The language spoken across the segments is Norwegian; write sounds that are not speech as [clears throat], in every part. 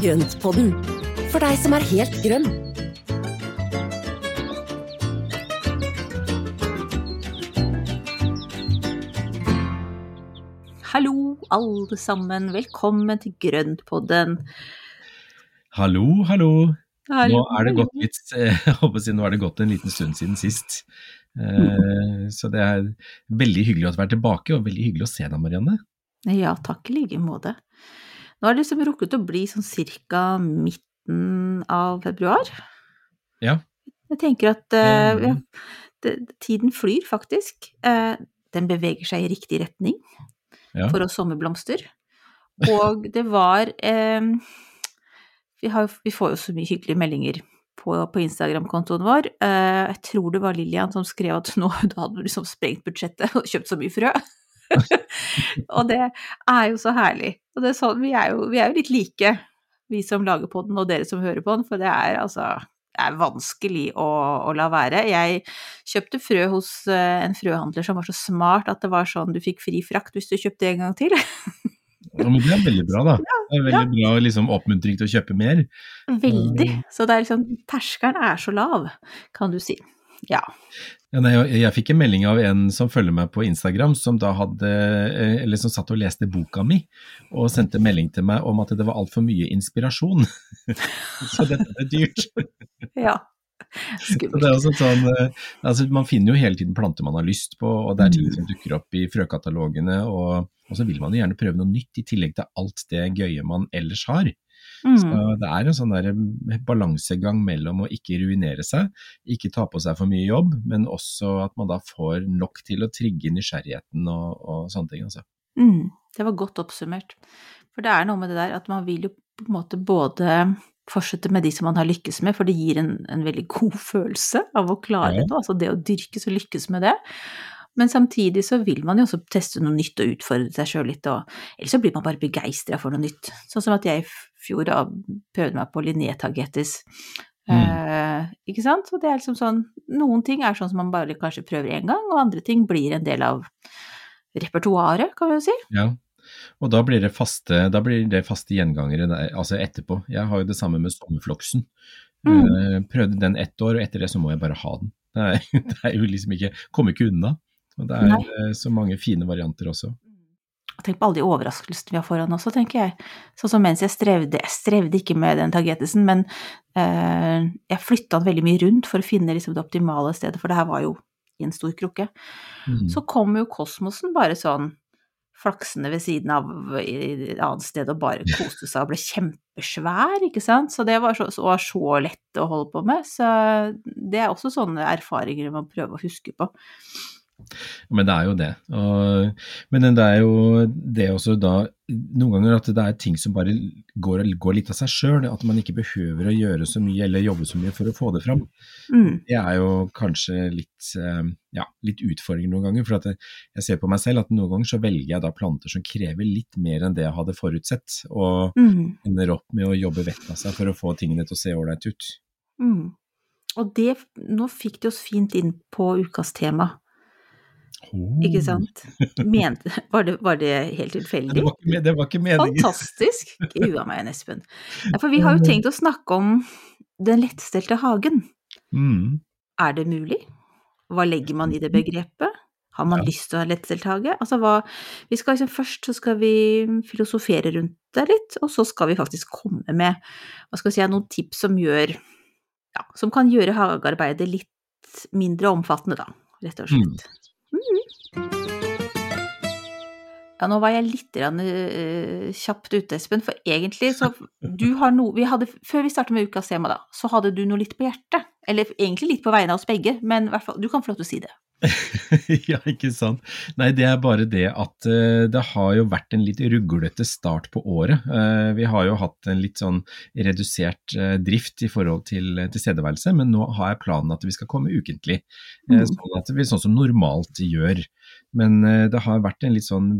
Grøntpodden, for deg som er helt grønn. Hallo, alle sammen. Velkommen til Grøntpodden. Hallo, hallo. Hallo, Nå er det gått litt, eh, [laughs] si, nå er det gått en liten stund siden sist. Eh, Så det er veldig hyggelig å er tilbake, og veldig hyggelig å se deg, Marianne. Ja, takk i like måte. Nå er det liksom rukket å bli sånn cirka midten av februar. Ja. Jeg tenker at Mhm. ja, det, tiden flyr faktisk. Uh, den beveger seg i riktig retning Ja. for oss sommerblomster. Og [laughs] det var eh, vi, har, vi får jo så mye hyggelige meldinger på, på Instagram-kontoen vår. Uh, jeg tror det var Lillian som skrev at nå [laughs] da hadde du liksom sprengt budsjettet og kjøpt så mye frø. [laughs] og det er jo så herlig. Og det er sånn, vi, er jo, vi er jo litt like, vi som lager på den og dere som hører på den, for det er altså det er vanskelig å, å la være. Jeg kjøpte frø hos eh, en frøhandler som var så smart at det var sånn du fikk fri frakt hvis du kjøpte en gang til. [laughs] Ja, men det er veldig bra, da. Det er veldig bra liksom, oppmuntring til å kjøpe mer. Veldig. Så det er liksom Terskelen er så lav, kan du si. Ja. Jeg, jeg fikk en melding av en som følger meg på Instagram, som da hadde, eh, eller som satt og leste boka mi, og sendte melding til meg om at det var altfor mye inspirasjon. [laughs] Så dette er dyrt. ja. Er sånn, eh, altså Man finner jo hele tiden planter man har lyst på, og det er ting som dukker opp i frøkatalogene. Og, og så vil man jo gjerne prøve noe nytt i tillegg til alt det gøye man ellers har. Så Mm. det er en sånn balansegang mellom å ikke ruinere seg, ikke ta på seg for mye jobb, men også at man da får nok til å trigge nysgjerrigheten og, og sånne ting. Altså. Mm. Det var godt oppsummert. For det er noe med det der at man vil jo på en måte både fortsette med de som man har lykkes med, for det gir en, en veldig god [laughs] følelse av å klare Ja. noe, altså det å dyrkes og lykkes med det. Men samtidig så vil man jo også teste noe nytt og utfordre seg sjøl litt, og ellers så blir man bare begeistra for noe nytt. Sånn som at jeg i fjor da prøvde meg på Linné-tagetis. Mm. Uh, ikke sant? Og det er liksom sånn Noen ting er sånn som man bare kanskje prøver én gang, og andre ting blir en del av repertoaret, kan vi jo si. Ja. Og da blir det faste, da blir det faste gjengangere der, altså etterpå. Jeg har jo det samme med sommerfloksen. Mm. Uh, prøvde den ett år, og etter det så må jeg bare ha den. Det er, [laughs] det er jo liksom ikke Kommer ikke unna. Og det er Nei. eh, så mange fine varianter også. Tenk på alle de overraskelsene vi har foran også, tenker jeg. Sånn som mens jeg strevde, jeg strevde ikke med den tagetisen, men eh, jeg flytta den veldig mye rundt for å finne liksom det optimale stedet, for det her var jo i en stor krukke. Mm. Så kom jo kosmosen bare sånn flaksende ved siden av i et annet sted og bare koste seg og ble kjempesvær, ikke sant. Så det var så, så, så lett å holde på med. Så det er også sånne erfaringer man prøver å huske på. Men det er jo det. Og, men det er jo det også da Noen ganger at det er ting som bare går, går litt av seg sjøl. At man ikke behøver å gjøre så mye eller jobbe så mye for å få det fram. Mm. Det er jo kanskje litt, eh, ja, litt utfordringer noen ganger. For at jeg, ser på meg selv at noen ganger så velger jeg da planter som krever litt mer enn det jeg hadde forutsett. Og Mm. ender opp med å jobbe vettet av seg for å få tingene til å se ålreit ut. Mm. Og det, nå fikk det oss fint inn på ukas tema, ikke sant? Men, var, det, var det helt Det var ikke, det var ikke meningen. Fantastisk! Gud a meg, Espen. Ja, for vi har jo tenkt å snakke om den lettstelte hagen. Mm. Er det mulig? Hva legger man i det begrepet? Har man Ja. lyst til å ha lettstelt hage? Altså hva vi skal liksom, Først så skal vi filosofere rundt det litt, og så skal vi faktisk komme med si, noen tips som gjør ja, Som kan gjøre hagearbeidet litt mindre omfattende, da, rett og slett. Mm. Ja, nå var jeg litt rann, uh, kjapt ute, Espen, for egentlig så du har noe vi hadde, Før vi startet med ukas tema, da, så hadde du noe litt på hjertet. Eller egentlig litt på vegne av oss begge, men fall, du kan få lov til å si det. [laughs] ja, ikke sant. Nei, det er bare det at uh, det har jo vært en litt ruglete start på året. Uh, vi har jo hatt en litt sånn redusert uh, drift i forhold til tilstedeværelse, men nå har jeg planen at vi skal komme ukentlig. Mm. Sånn at vi sånn som normalt gjør. Men det har vært en litt sånn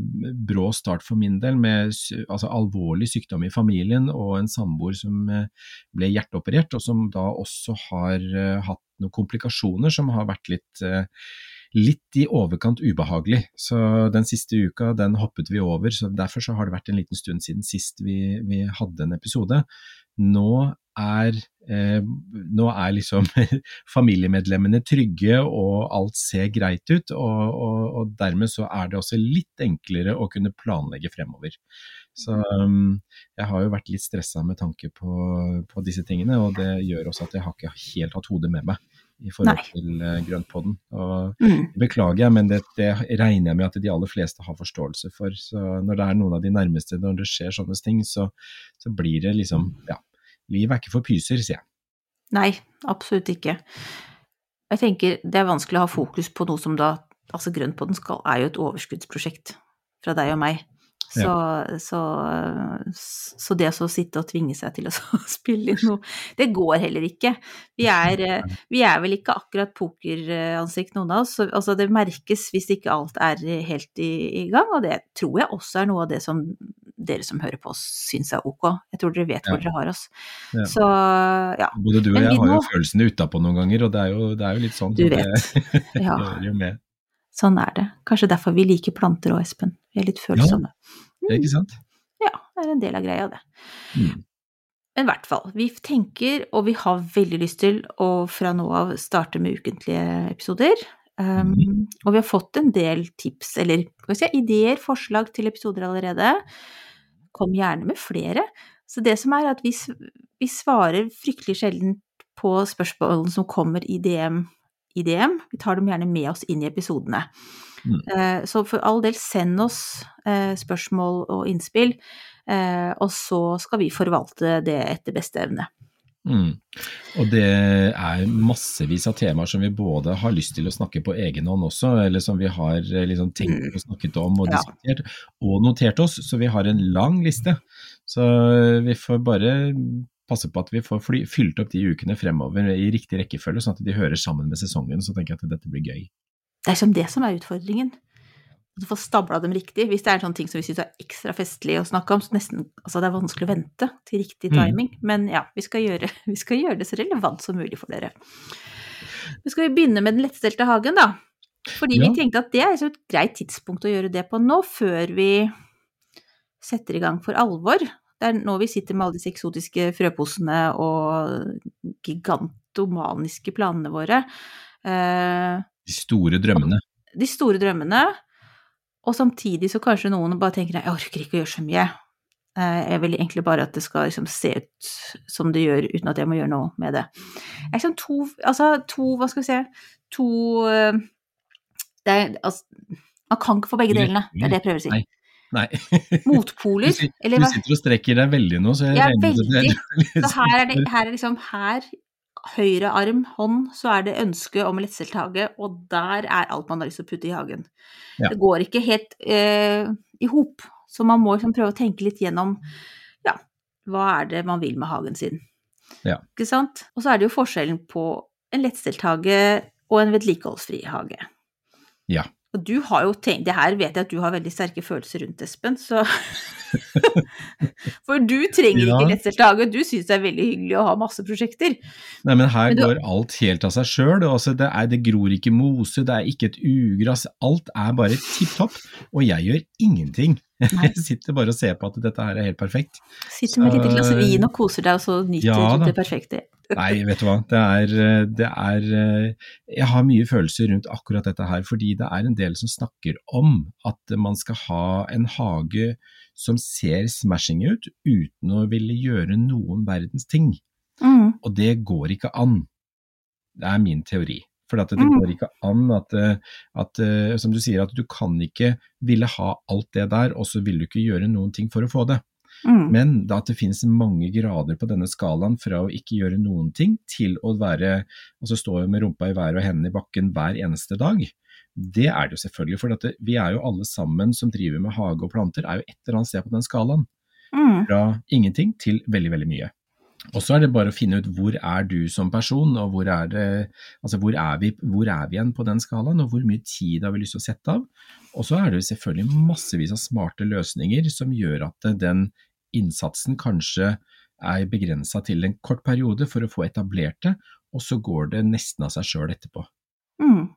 brå start for min del, med altså, alvorlig sykdom i familien og en samboer som ble hjerteoperert, og som da også har hatt noen komplikasjoner som har vært litt litt i overkant ubehagelig. Så den siste uka den hoppet vi over, så derfor så har det vært en liten stund siden sist vi, vi hadde en episode. Nå er, eh, nå er liksom [laughs] familiemedlemmene trygge og alt ser greit ut, og, og, og, dermed så er det også litt enklere å kunne planlegge fremover. Så um, jeg har jo vært litt stressa med tanke på, på, disse tingene, og det gjør også at jeg har ikke helt hatt hodet med meg i forhold Nei. til uh, grøntpodden. Og mm. beklager jeg, men det, det, regner jeg med at de aller fleste har forståelse for. Så når det er noen av de nærmeste, når det skjer sånne ting, så, så blir det liksom Ja, livet er ikke for pyser, sier jeg. Nei, absolutt ikke. Jeg tenker det er vanskelig å ha fokus på noe som da Altså Grøntpodden skal, er jo et overskuddsprosjekt fra deg og meg. Så, ja. så, så, det å sitte og tvinge seg til å [laughs] spille inn noe, det går heller ikke. Vi er, vi er vel ikke akkurat pokeransikt, noen av oss. Altså, det merkes hvis ikke alt er helt i, i, gang, og det tror jeg også er noe av det som dere som hører på oss, syns er ok. Jeg tror dere vet hvor ja. dere har oss. Ja. Så ja. Både du og jeg har jo følelsene utapå noen ganger, og det er jo, det er jo litt sånn. Du vet. Det, [laughs] ja. Sånn er det. Kanskje derfor vi liker planter òg, Espen. Vi er litt følsomme. Ja, det er ikke sant? Mm. Ja, det er en del av greia, det. Mm. Men i hvert fall, vi tenker, og vi har veldig lyst til, å fra nå av starte med ukentlige episoder. Um, mm. Og vi har fått en del tips, eller si, ideer, forslag til episoder allerede. Kom gjerne med flere. Så det som er at vi, vi svarer fryktelig sjelden på spørsmålene som kommer i DM i DM. Vi tar dem gjerne med oss inn i episodene. Mm. Eh, så for all del, send oss eh, spørsmål og innspill, eh, og så skal vi forvalte det etter beste evne. Mm. Og det er massevis av temaer som vi både har lyst til å snakke på egen hånd også, eller som vi har liksom tenkt mm. og snakket om og diskutert, ja. og notert oss. Så vi har en lang liste. Så vi får bare passe på at vi får fly, fylt opp de ukene fremover i riktig rekkefølge, sånn at de hører sammen med sesongen. Så tenker jeg at dette blir gøy. Det er som det som er utfordringen. Å få stabla dem riktig. Hvis det er en sånn ting som vi syns er ekstra festlig å snakke om, så nesten, altså det er vanskelig å vente til riktig mm. timing. Mm. Men ja, vi skal, gjøre, [laughs] vi skal, gjøre, det så relevant som mulig for dere. Men skal vi begynne med den lettstelte hagen, da? Fordi ja. vi tenkte at det er et greit tidspunkt å gjøre det på nå, før vi setter i gang for alvor. Det er nå vi sitter med alle disse eksotiske frøposene og gigantomaniske planene våre. Eh, de store drømmene. De store drømmene. Og samtidig så kanskje noen bare tenker jeg orker ikke å gjøre så mye. Eh, jeg vil egentlig bare at det skal liksom se ut som det gjør, uten at jeg må gjøre noe med det. Jeg er sånn to, altså to, hva skal vi si, to eh, det er, altså, Man kan ikke få begge delene, det er det jeg prøver å si. Nei. Nei. Motpoler. Du, sitter, du sitter og strekker deg veldig nå, så jeg ja, veldig. [laughs] Så her er, det, her er liksom her, høyre arm, hånd, så er det ønske om lettstelt hage, og der er alt man har lyst til å putte i hagen. Ja. Det går ikke helt eh, i hop, så man må liksom prøve å tenke litt gjennom ja, hva er det man vil med hagen sin. Ja. Ikke sant? Og så er det jo forskjellen på en lettstelt hage og en vedlikeholdsfri hage. Ja. Og du har jo tenkt Det her vet jeg at du har veldig sterke følelser rundt, Espen, så [laughs] For du trenger ja. ikke Letzeltage, du syns det er veldig hyggelig å ha masse prosjekter. Nei, men her men du... går alt helt av seg sjøl. Altså, det, det, gror ikke mose, det er ikke et ugress. Alt er bare tipp topp, og jeg gjør ingenting. [laughs] Jeg sitter bare og ser på at dette her er helt perfekt. Sitter med et lite glass vin og koser deg, og så nyter ja, du det perfekte. Nei, vet du hva. Det er, det er, Jeg har mye følelser rundt akkurat dette her, fordi det er en del som snakker om at man skal ha en hage som ser smashing ut uten å ville gjøre noen verdens ting. Mm. Og det går ikke an. Det er min teori. For det Mm. går ikke an at, eh, at, eh, som du sier, at du kan ikke ville ha alt det der, og så vil du ikke gjøre noen ting for å få det. Mm. Men da at det finnes mange grader på denne skalaen fra å ikke gjøre noen ting til å være, altså stå med rumpa i været og hendene i bakken hver eneste dag, det er det jo selvfølgelig. For dette, vi er jo alle sammen som driver med hage og planter, er jo et eller annet sted på den skalaen. Mm. Fra ingenting til veldig, veldig mye. Og så er det bare å finne ut hvor er du som person, og hvor er, det, altså hvor er, vi, hvor er vi igjen på den skalaen, og hvor mye tid har vi lyst til å sette av. Og så er det selvfølgelig massevis av smarte løsninger som gjør at den innsatsen kanskje er begrensa til en kort periode for å få etablert det, og så går det nesten av seg sjøl etterpå. Mm.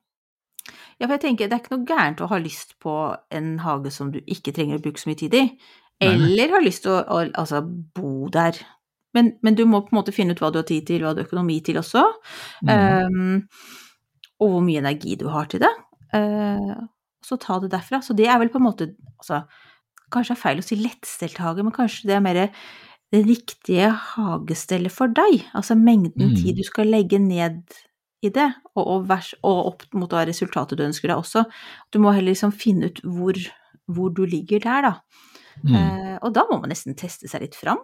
Ja, for jeg tenker det er ikke noe gærent å ha lyst på en hage som du ikke trenger å bruke så mye tid i, eller ha lyst til å, å altså, bo der. Men, men du må på en måte finne ut hva du har tid til, hva du har økonomi til også, Mm. um, og hvor mye energi du har til det. Uh, så ta det derfra. Så det er vel på en måte altså, Kanskje det er feil å si lettstelt hage, men kanskje det er mer det riktige hagestellet for deg. Altså mengden Mm. tid du skal legge ned i det, og, og, vers, og opp mot da resultatet du ønsker deg også. Du må heller liksom finne ut hvor, hvor du ligger der, da. Mm. Eh, og da må man nesten teste seg litt fram.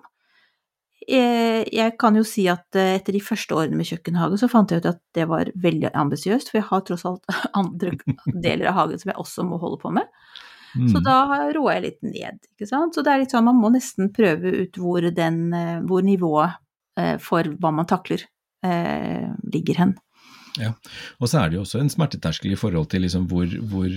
Eh, jeg kan jo si at eh, etter de første årene med kjøkkenhage, så fant jeg ut at det var veldig ambisiøst, for jeg har tross alt [laughs] andre deler av hagen som jeg også må holde på med. Så Mm. da roer jeg litt ned, ikke sant. Så det er litt sånn, man må nesten prøve ut hvor den, eh, hvor nivået eh, for hva man takler, eh, ligger hen. Og så er det jo også en smerteterskel i forhold til liksom hvor, hvor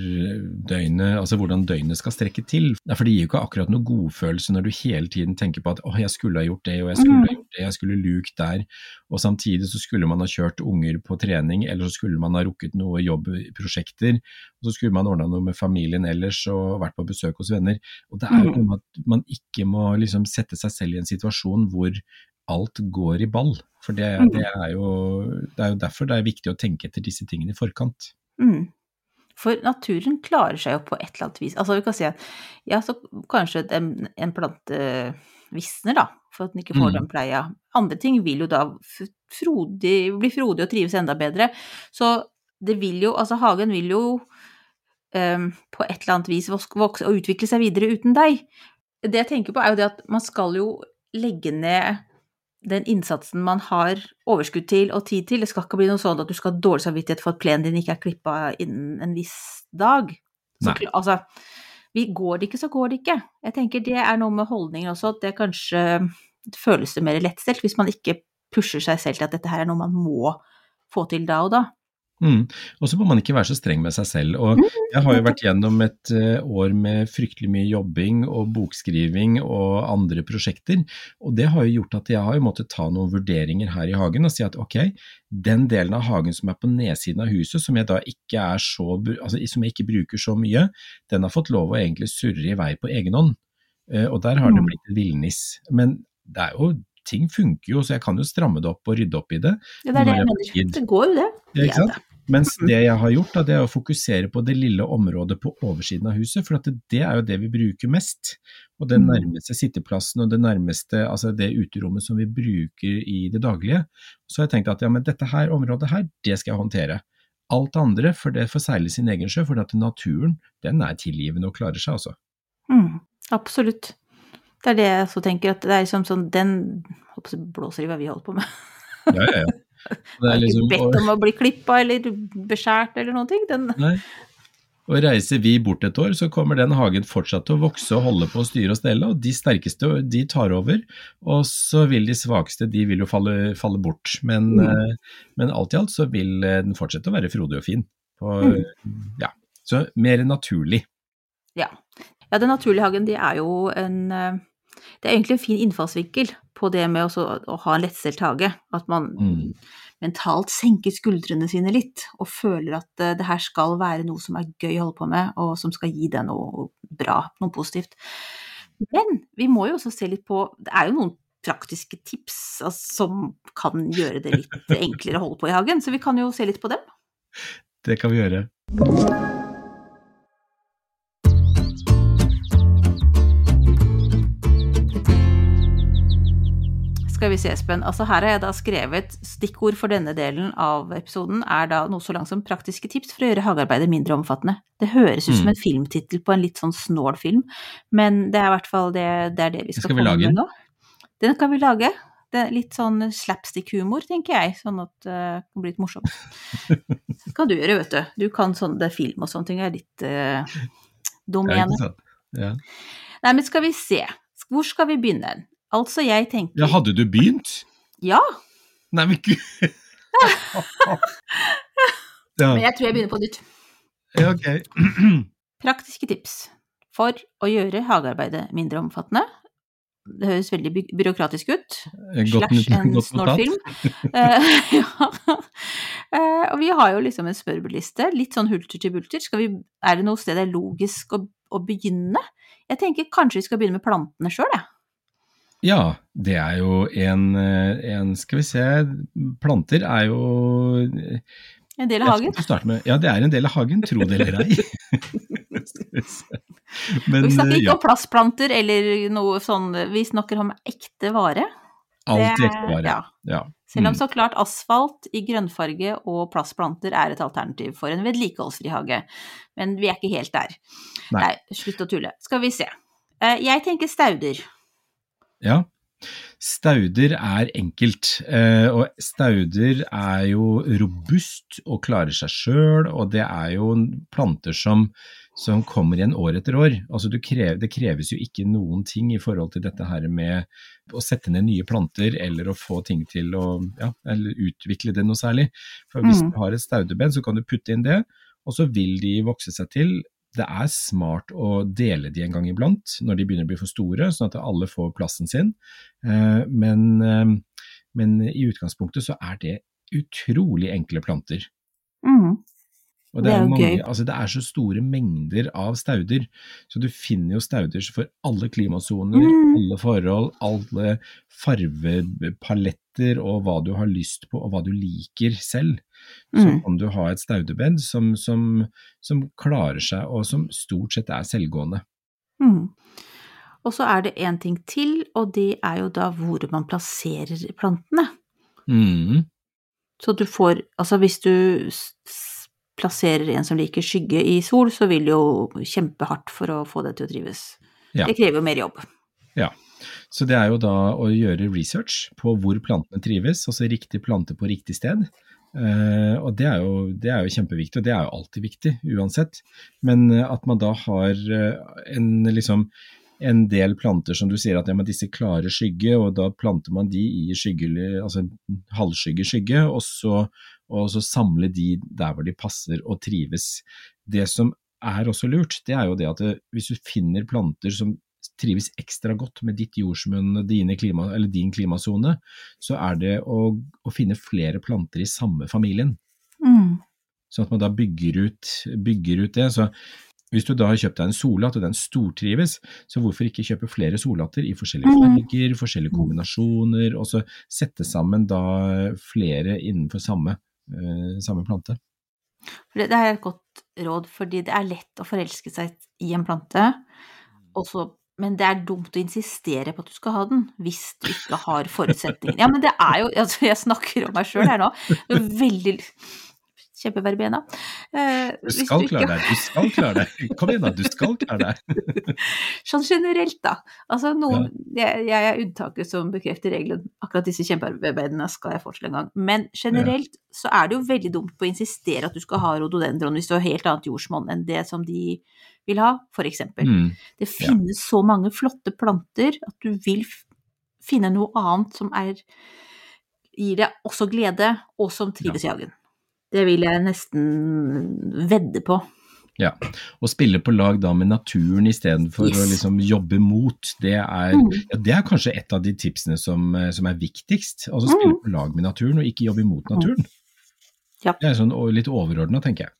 døgnet, altså hvordan døgnet skal strekke til. For det gir jo ikke akkurat noe godfølelse når du hele tiden tenker på at åh, jeg skulle ha gjort det, og jeg skulle ha gjort det, jeg skulle lukt der, og samtidig så skulle man ha kjørt unger på trening, eller så skulle man ha rukket noe jobbprosjekter, og så skulle man ordna noe med familien ellers og vært på besøk hos venner. Og det er jo noe med at man ikke må liksom sette seg selv i en situasjon hvor alt går i ball. For det, det, er jo, det er jo derfor det er viktig å tenke etter disse tingene i forkant. Mm. For naturen klarer seg jo på et eller annet vis. Altså vi kan si at ja, så kanskje en, en plante visner, da, for at den ikke får Mm. den pleia. Andre ting vil jo da frodig, bli frodig og trives enda bedre. Så det vil jo, altså hagen vil jo um, på et eller annet vis vokse, vokse og utvikle seg videre uten deg. Det jeg tenker på er jo det at man skal jo legge ned den innsatsen man har overskudd til og tid til. Det skal ikke bli noe sånn at du skal ha dårlig samvittighet for at plenen din ikke er klippa innen en viss dag. Så, altså, vi går det ikke, så går det ikke. Jeg tenker det er noe med holdningen også, at det kanskje føles det mer lettstelt hvis man ikke pusher seg selv til at dette her er noe man må få til da og da. Mm. Og så må man ikke være så streng med seg selv. Og jeg har jo vært gjennom et eh, år med fryktelig mye jobbing og bokskriving og andre prosjekter, og det har jo gjort at jeg har jo måttet ta noen vurderinger her i hagen og si at ok, den delen av hagen som er på nedsiden av huset, som jeg da ikke er så, altså som jeg ikke bruker så mye, den har fått lov å egentlig surre i vei på egen hånd. Eh, Og der har det Mm. blitt villnis. Men det er jo ting funker jo, så jeg kan jo stramme det opp og rydde opp i det. Ja, det er det jeg mener. Det går jo det. Ja, ikke sant? Mens Mhm. det jeg har gjort, da, det er å fokusere på det lille området på oversiden av huset, for at det, det er jo det vi bruker mest. Og den Mhm. nærmeste sitteplassen og det nærmeste, altså det uterommet som vi bruker i det daglige. Så har jeg tenkt at ja, men dette her området her, det skal jeg håndtere. Alt andre, for det får seile sin egen sjø, for at naturen, den er tilgivende og klarer seg, altså. Mm, absolutt. Det er det jeg også tenker, at det er liksom sånn den hva vi holder på med. Ja, ja, ja. Det er har liksom, ikke bedt om å bli klippa eller beskjært eller noen ting. Den, Nei. Og reiser vi bort et år, så kommer den hagen fortsatt til å vokse og holde på å styre og stelle, og de sterkeste de tar over, og så vil de svakeste de vil jo falle, falle bort. Men, Mm. eh, men alt i alt så vil eh, den fortsette å være frodig og fin. Og, Mm. ja. Så mer naturlig. ja. ja, den naturlige hagen, de er jo en eh, Det er egentlig en fin innfallsvinkel på det med også å ha en lettstelt hage. At man Mm. mentalt senker skuldrene sine litt, og føler at eh, det her skal være noe som er gøy å holde på med, og som skal gi deg noe bra, noe positivt. Men vi må jo også se litt på Det er jo noen praktiske tips altså, som kan gjøre det litt [laughs] enklere å holde på i hagen, så vi kan jo se litt på dem. Det kan vi gjøre. Skal vi se, Espen. Altså her har jeg da skrevet stikkord for denne delen av episoden er da noe så langt som praktiske tips for å gjøre hagearbeidet mindre omfattende. Det høres ut som Mm. en filmtittel på en litt sånn snål film, men det er i hvert fall det, det, er det vi skal, Skal vi komme med nå. Den kan vi lage. Det litt sånn slapstick-humor, tenker jeg, sånn at det kan bli litt morsomt. Det [laughs] kan du gjøre, vet du. Du kan sånn det film og sånne ting, er litt uh, igjen. Ja. Nei, men skal vi se. Hvor skal vi begynne? Altså, jeg tenker ja, hadde du begynt? Ja, Nei, men gud [laughs] ja. men jeg tror jeg begynner på nytt. ja, ok. [clears throat] Praktiske tips for å gjøre hagearbeidet mindre omfattende. Det høres veldig by byråkratisk ut. Slash en snålfilm. [laughs] Eh, [laughs] ja. Eh, og vi har jo liksom en smørbrødliste, litt sånn hulter til bulter. Skal vi, er det noe sted det er logisk å, å begynne? Jeg tenker kanskje vi skal begynne med plantene sjøl, jeg. Ja, det er jo en, eh, en Skal vi se Planter er jo En del av hagen. med, ja, det er en del av hagen, tro det eller ei. [laughs] Men vi snakker eh, ikke ja, om plastplanter eller noe sånn, vi snakker om ekte vare. alt ekte vare. ja. Ja. Selv om Mm. så klart asfalt i grønnfarge og plastplanter er et alternativ for en vedlikeholdsfri hage. Men vi er ikke helt der. Nei. Nei, slutt å tulle. Skal vi se. Eh, Jeg tenker stauder. Ja. Stauder er enkelt, eh, og stauder er jo robust og klarer seg sjøl, og det er jo planter som, som kommer igjen år etter år. Altså du krever, det kreves jo ikke noen ting i forhold til dette her med å sette ned nye planter eller å få ting til å ja, eller utvikle det noe særlig. For hvis Mm. du har et staudebed, så kan du putte inn det, og så vil de vokse seg til. Det er smart å dele de en gang iblant når de begynner å bli for store, sånn at alle får plassen sin. Eh, Men, eh, men i utgangspunktet så er det utrolig enkle planter. Mm. Og Det er mange. Altså det er så store mengder av stauder, så du finner jo stauder for alle klimasoner, Mm. alle forhold, alle farvepaletter og hva du har lyst på og hva du liker selv. Så Mm. kan du ha et staudebed som, som, som klarer seg og som stort sett er selvgående. Mm. Og så er det én ting til, og det er jo da hvor man plasserer plantene. Mm. Så du får Altså hvis du plasserer en som liker skygge i sol, så vil det jo kjempehardt for å få det til å trives. Ja. Det krever jo mer jobb. Ja, så det er jo da å gjøre research på hvor plantene trives, altså riktig plante på riktig sted. Uh, og det er, jo, det er jo kjempeviktig, og det er jo alltid viktig uansett. Men eh, at man da har eh, en, liksom, en del planter som du sier at ja, disse klarer skygge, og da planter man de i altså halvskygge skygge, og så, og så samle de der hvor de passer og trives. Det som er også lurt, det er jo det at hvis du finner planter som trives ekstra godt med ditt jordsmonn klima, din klimasone, så er det å, å finne flere planter i samme familien. Mm. Sånn at man da bygger ut, bygger ut det. Så hvis du da har kjøpt deg en solhatt og den stortrives, så hvorfor ikke kjøpe flere solhatter i forskjellige Mm. farger, forskjellige kombinasjoner, og så sette sammen da flere innenfor samme, eh, samme plante. Det, det er et godt råd, fordi det er lett å forelske seg i en plante, og så men det er dumt å insistere på at du skal ha den, hvis du ikke har forutsetninger. Ja, men det er jo altså Jeg snakker om meg sjøl her nå. Det er Veldig Kjempeverbena. Eh, Du skal skal ikke- klare deg, du skal klare deg. Kom igjen da, du skal klare deg. [laughs] Sånn generelt, da. Altså noen jeg, jeg er unntaket som bekrefter regelen. Akkurat disse kjempearbeidene skal jeg fortsette en gang. Men generelt så er det jo veldig dumt på å insistere at du skal ha rododendron hvis du har helt annet jordsmonn enn det som de vil ha, for eksempel. Mm. Det finnes så mange flotte planter at du vil finne noe annet som er gir deg også glede, og som trives i hagen. Det vil jeg nesten vedde på. Ja, og spille på lag da med naturen istedenfor Yes. å liksom jobbe mot, det er, Mm. ja, det er kanskje et av de tipsene som, eh, som er viktigst. Altså spille på lag med naturen, og ikke jobbe imot naturen. Mm. Ja. Det er sånn litt overordna, tenker jeg.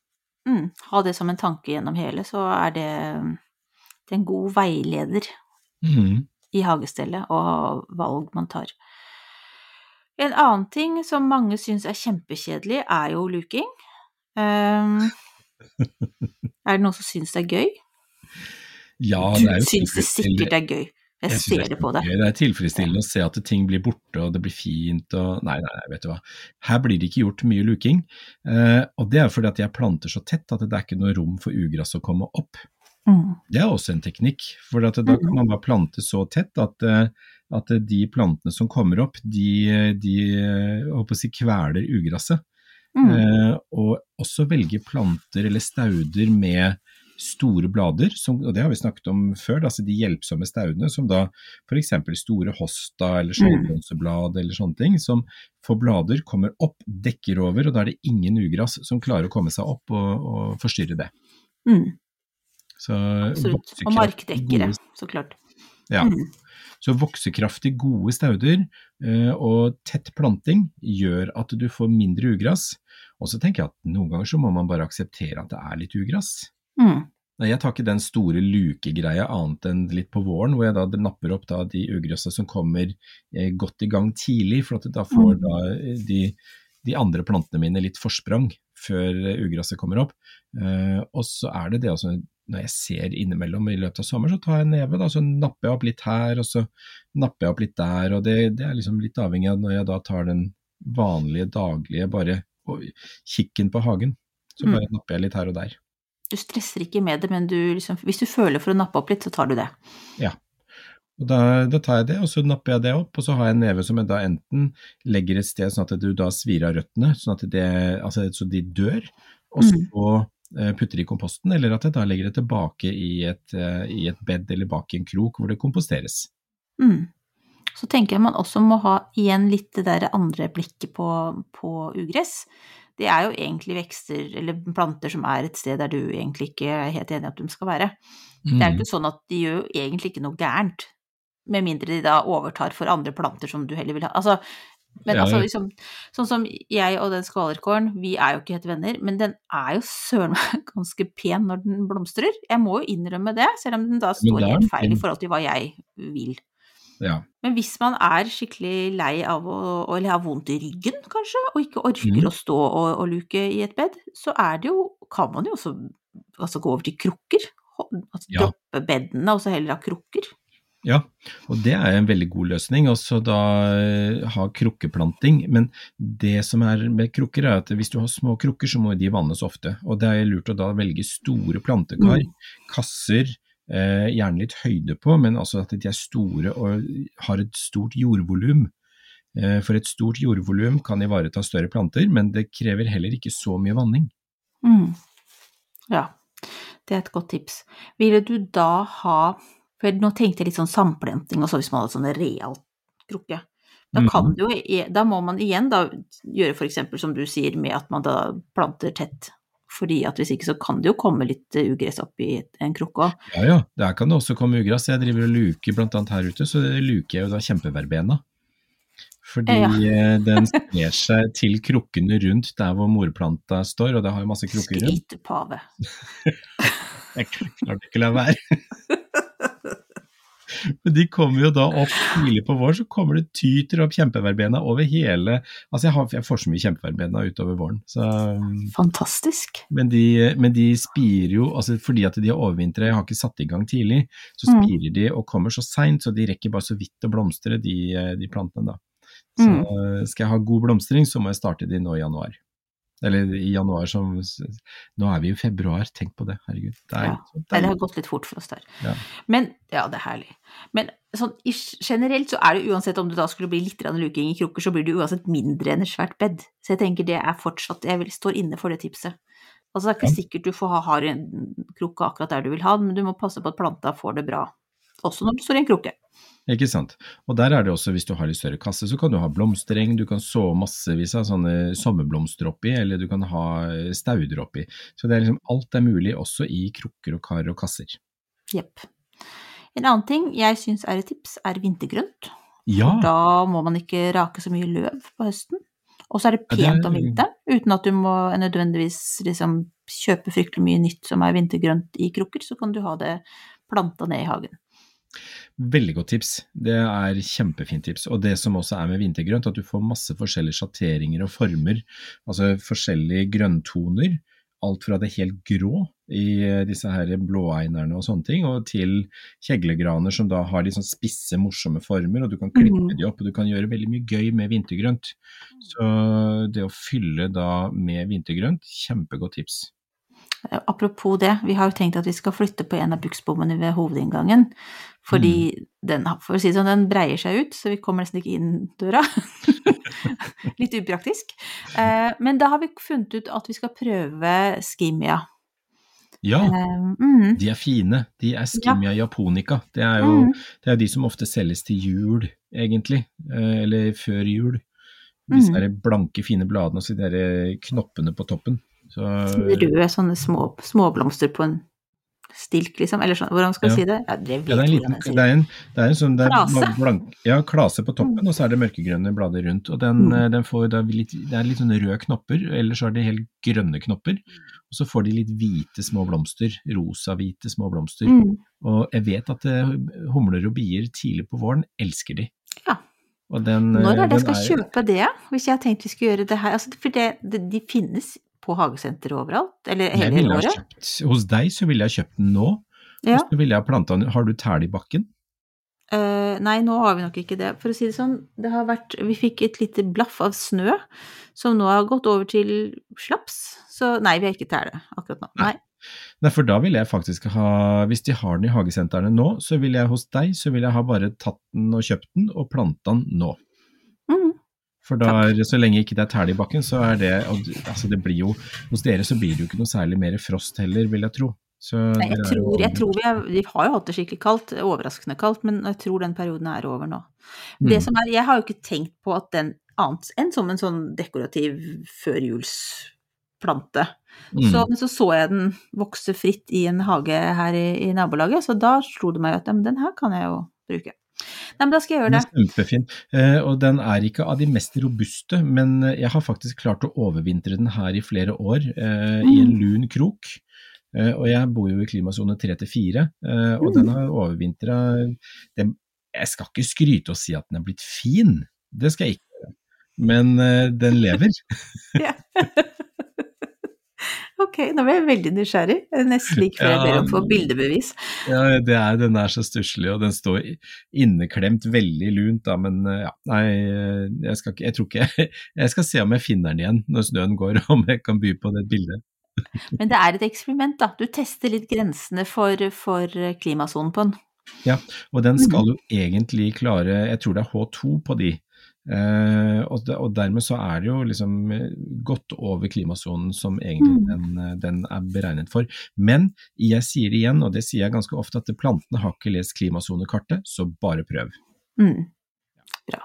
Mm, ha det som en tanke gjennom hele, så er det, det er en god veileder mm. i hagestellet og valg man tar. En annen ting som mange syns er kjempekjedelig, er jo luking. Um, [laughs] er det noen som syns det er gøy? Ja, det er jo syns det sikkert- sikkert er gøy. Jeg, ser det på deg. Det er tilfredsstillende å se at ting blir borte og det blir fint og Nei, nei, nei, vet du hva. Her blir det ikke gjort mye luking. Eh, og det er fordi at jeg planter så tett at det er ikke noe rom for ugress å komme opp. Mm. Det er også en teknikk, for at da kan man bare plante så tett at, eh, at de plantene som kommer opp, de, de eh, håper å si, kveler ugresset. Mm. Eh, og også velge planter eller stauder med store blader, som, og det har vi snakket om før, altså de hjelpsomme staudene som da f.eks. store hosta eller skjoldblomsterblad eller sånne ting, som får blader, kommer opp, dekker over, og da er det ingen ugress som klarer å komme seg opp og, og forstyrre det. Mm. Så Absolutt. Og markdekkere, gode- så klart. Ja. Mm. Så voksekraftig gode stauder eh, og tett planting gjør at du får mindre ugress. Og så tenker jeg at noen ganger så må man bare akseptere at det er litt ugress. Mm. Jeg tar ikke den store lukegreia annet enn litt på våren, hvor jeg da napper opp da de ugressa som kommer eh, godt i gang tidlig, for at da får Mm. da eh, de, de andre plantene mine litt forsprang før eh, ugresset kommer opp. Eh, og så er det det også, når jeg ser innimellom i løpet av sommer, så tar jeg en neve, da, så napper jeg opp litt her, og så napper jeg opp litt der, og det, det er liksom litt avhengig av når jeg da tar den vanlige, daglige, bare kikken på hagen. Så Mm. napper jeg litt her og der. Du stresser ikke med det, men du liksom, hvis du føler for å nappe opp litt, så tar du det. Ja. Og da, da tar jeg det, og så napper jeg det opp, og så har jeg en neve som jeg da enten legger et sted sånn at du da svir av røttene, sånn at det, altså, så de dør, og Mm. så putter putter i komposten, eller at jeg da legger det tilbake i et, eh, i et bed eller bak i en krok hvor det komposteres. Mm. Så tenker jeg man også må ha igjen litt det der andre blikket på, på ugress. Det er jo egentlig vekster eller planter som er et sted der du egentlig ikke er helt enig at de skal være. Det er jo ikke sånn at de gjør jo egentlig ikke noe gærent, med mindre de da overtar for andre planter som du heller vil ha. Altså, men Ja, altså liksom, sånn som jeg og den skvalerkålen, vi er jo ikke helt venner, men den er jo søren meg [laughs] ganske pen når den blomstrer. Jeg må jo innrømme det, selv om den da står helt feil i forhold til hva jeg vil. Ja. Men hvis man er skikkelig lei av å, eller har vondt i ryggen, kanskje, og ikke orker mm. å stå og, og luke i et bed, så er det jo, kan man jo også altså gå over til krukker. Altså Ja. droppe bedene og så heller ha krukker. Ja, og det er en veldig god løsning, også da eh, ha krukkeplanting. Men det som er med krukker er at hvis du har små krukker, så må de vannes ofte. Og det er lurt å da velge store plantekar, Mm. kasser, eh, gjerne litt høyde på, men altså at de er store og har et stort jordvolum. Eh, for et stort jordvolum kan ivareta større planter, men det krever heller ikke så mye vanning. Mm. Ja, det er et godt tips. Ville du da ha For nå tenkte jeg litt sånn samplanting, og så hvis man hadde sånn real krukke. Da kan du jo Da må man igjen da gjøre eksempel som du sier, med at man da planter tett. Fordi at hvis ikke så kan det jo komme litt eh, ugress opp i en krukke òg. Ja ja, der kan det også komme ugress. Jeg driver og luker blant annet her ute, så luker jeg jo da kjempeverbena. Fordi Ja. ja. den [laughs] sprer seg til krukkene rundt der hvor morplanta står, og det har jo masse krukker rundt. Skritpave. [laughs] Jeg klarte ikke å la være. Men de kommer jo da opp tidlig på våren, så kommer det tyter opp kjempeverbena over hele Altså jeg, har, jeg får så mye kjempeverbena utover våren, så um, Fantastisk. men de, men de spirer jo, altså fordi at de har overvintret, jeg har ikke satt i gang tidlig, så Mm. de og kommer så seint, så de rekker bare så vidt å blomstre, de, de plantene da. Så Mm. skal jeg ha god blomstring, så må jeg starte de nå i januar. Eller i januar som Nå er vi i februar, tenk på det, herregud. Det er, Ja, det, er, det har gått litt fort for oss der. Ja. Men ja, det er herlig. Men sånn generelt så er det uansett om du da skulle bli litt luking i krukker, så blir det uansett mindre enn et svært bed. Så jeg tenker det er fortsatt Jeg vil står inne for det tipset. Altså det er ikke sikkert du får ha hard krukke akkurat der du vil ha den, men du må passe på at planta får det bra. Også når du står i en krukke. Ikke sant. Og der er det også, hvis du har litt større kasse, så kan du ha blomstereng, du kan så massevis av sånne sommerblomster oppi, eller du kan ha stauder oppi. Så det er liksom, alt er mulig også i krukker og kar og kasser. Jepp. En annen ting jeg syns er et tips, er vintergrønt. Ja, Da må man ikke rake så mye løv på høsten. Og så er det Ja, det er- pent om vinteren, uten at du må nødvendigvis liksom kjøpe fryktelig mye nytt som er vintergrønt i krukker, så kan du ha det planta ned i hagen. Veldig godt tips. Det er kjempefint tips. Og det som også er med vintergrønt, at du får masse forskjellige sjatteringer og former, altså forskjellige grønntoner alt fra det helt grå i disse her blåeinerne og sånne ting, og til kjeglegraner som da har de sånn spisse, morsomme former, og du kan klippe Mhm. de opp, og du kan gjøre veldig mye gøy med vintergrønt. Så det å fylle da med vintergrønt, kjempegodt tips. Eh, Apropos det, vi har jo tenkt at vi skal flytte på en av buksbommene ved hovedinngangen. Fordi den, for å si sånn, den breier seg ut, så vi kommer nesten ikke inn døra. [laughs] Litt upraktisk. Eh, Men da har vi funnet ut at vi skal prøve skimia. Ja, Eh, mm, de er fine. De er skimia japonica. Det er jo mm, det er de som ofte selges til jul, egentlig. Eh, Eller før jul. Disse Mm. blanke, fine bladene og så de der knoppene på toppen. Så, røde sånne små, småblomster på en stilk, liksom. Eller sånn, hvordan skal Ja. si det? Ja, det, ja, det er en liten det er en, det er en sånn det er Klase. Blank, ja, klase på toppen, Mm. og så er det mørkegrønne blader rundt. Og den, Mm. eh, den får da litt, det er litt sånne røde knopper, eller så er det helt grønne knopper. Og så får de litt hvite små blomster, rosa-hvite små blomster. Mm, Og jeg vet at eh, humler og bier tidlig på våren elsker de. Ja. Og den, Når eh, er det jeg skal skal kjøpe det, hvis jeg har tenkt vi skulle gjøre det her? Altså, for det, det, de finnes på hagesenter overalt, eller hele hele året? kjøpt, hos deg så ville jeg kjøpt den nå. Ja. Og så ville jeg planta den Har du tæl i bakken? Uh, nei, nå har vi nok ikke det. For å si det sånn, det har vært Vi fikk et lite blaff av snø, som nå har gått over til slaps. Så nei, vi har ikke tæle akkurat nå. Nei. Nei. Nei, for da ville jeg faktisk ha Hvis de har den i hagesentrene nå, så ville jeg hos deg så ville jeg ha bare tatt den og kjøpt den og planta den nå. For da, så lenge ikke det er tæl i bakken, så er det Altså, det blir jo Hos dere så blir det jo ikke noe særlig mer frost heller, vil jeg tro. Så Nei, jeg tror, jeg tror vi, er, vi har jo hatt det skikkelig kaldt, overraskende kaldt, men jeg tror den perioden er over nå. Mm. Det som er, jeg har jo ikke tenkt på at den annet enn som en sånn dekorativ førjulsplante. Mm. Så, men så så jeg den vokse fritt i en hage her i, i nabolaget, så da slo det meg at ja, men den her kan jeg jo bruke. Nei, men da skal jeg Den gjøre er det. kjempefin, eh, og den er ikke av de mest robuste, men eh, jeg har faktisk klart å overvintre den her i flere år, eh, i en Mm. lun krok. Og jeg bor jo i klimasone 3 til 4, eh, og Mm. den har overvintra Jeg skal ikke skryte og si at den er blitt fin, det skal jeg ikke men den lever. [laughs] [laughs] Ok, nå ble jeg veldig nysgjerrig. Er Nesten like før jeg ber om å få bildebevis. Ja, det er, den er så stusslig, og den står inneklemt veldig lunt, da, men eh, ja, nei, eh, jeg skal jeg tror ikke, [laughs] jeg skal se om jeg finner den igjen når snøen går, [laughs] om jeg kan by på det bildet. [laughs] Men det er et eksperiment, da. Du tester litt grensene for, for klimasonen på den. Ja, Og den skal jo egentlig klare, jeg tror det er H2 på de, eh, og, de, og dermed så er det jo liksom eh, godt over klimasonen som egentlig Mm. den, eh, den er beregnet for. Men jeg sier det igjen, og det sier jeg ganske ofte, at plantene har ikke lest klimasonekartet, så bare prøv. Mm. Bra.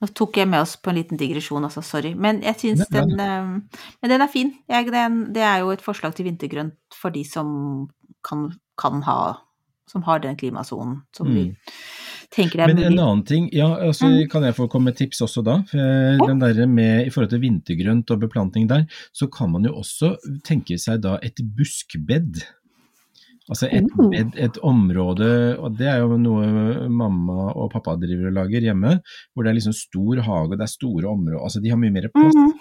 Nå tok jeg med oss på en liten digresjon, altså, sorry. Men jeg syns den Men den er fin. Jeg, den, det er jo et forslag til vintergrønt for de som kan, kan ha Som har den klimasonen som vi Mm. Tenker det er Men en annen ting, ja, altså, Mm. kan jeg få komme med tips også da? for Den der med, I forhold til vintergrønt og beplanting der, så kan man jo også tenke seg da et buskbed. Altså et, Oh. bed, et område, og det er jo noe mamma og pappa driver og lager hjemme, hvor det er liksom stor hage og det er store områder, altså de har mye mer plass. Mhm.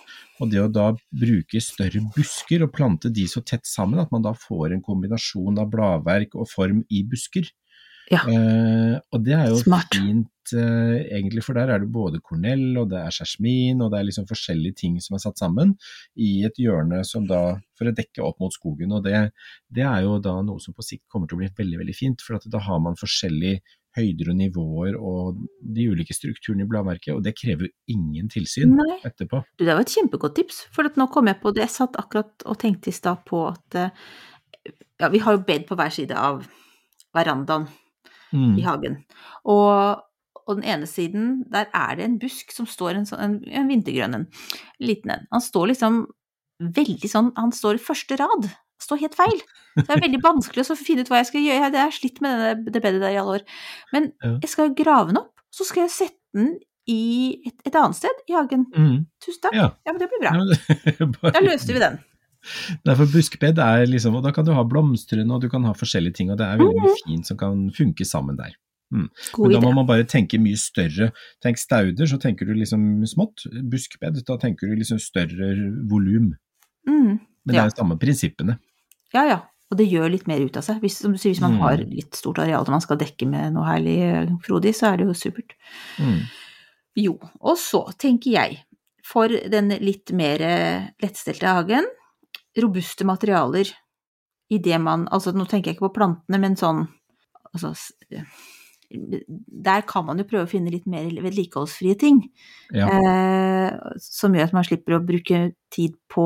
Og det å da bruke større busker og plante de så tett sammen at man da får en kombinasjon av bladverk og form i busker. Ja. Eh, og det er jo Smart. fint eh, egentlig, for der er det både kornell og det er jasmin og det er liksom forskjellige ting som er satt sammen i et hjørne som da, for å dekke opp mot skogen. Og det, det er jo da noe som på sikt kommer til å bli veldig, veldig fint, for at da har man forskjellige høyder og nivåer og de ulike strukturene i bladverket, og det krever jo ingen tilsyn Nei. etterpå. Du, det var et kjempegodt tips, for at nå kom jeg på det. Jeg satt akkurat og tenkte i stad på at eh, ja, vi har jo bed på hver side av verandaen Mm. i hagen. Og, og den ene siden, der er det en busk som står en, sånn, en, en vintergrønn en. Liten en. Han står liksom veldig sånn Han står i første rad. Står helt feil. Så det er veldig vanskelig å finne ut hva jeg skal gjøre. Jeg har slitt med denne, det bedet der i alle år. Men Ja. jeg skal jo grave den opp, så skal jeg sette den i et, et annet sted i hagen. Mm. Tusen takk. Ja. Ja, men det blir bra. Ja, det- [laughs] bare- Da løste vi den. Nei, for buskbed er liksom, og da kan du ha blomstrende og du kan ha forskjellige ting, og det er veldig mye fint som kan funke sammen der. Men da må man bare tenke mye større. Tenk stauder, så tenker du liksom smått. Buskbed, da tenker du liksom større volum. Mm. Men det er jo samme prinsippene. Ja, ja. Og det gjør litt mer ut av seg. Hvis, som sier, hvis man Mm. har litt stort areal og man skal dekke med noe herlig eh, frodig, så er det jo supert. Mm. Jo, og så tenker jeg, for den litt mer eh, lettstelte hagen, robuste materialer i det man Altså, nå tenker jeg ikke på plantene, men sånn Altså Der kan man jo prøve å finne litt mer vedlikeholdsfrie ting. Ja. Eh, som gjør at man slipper å bruke tid på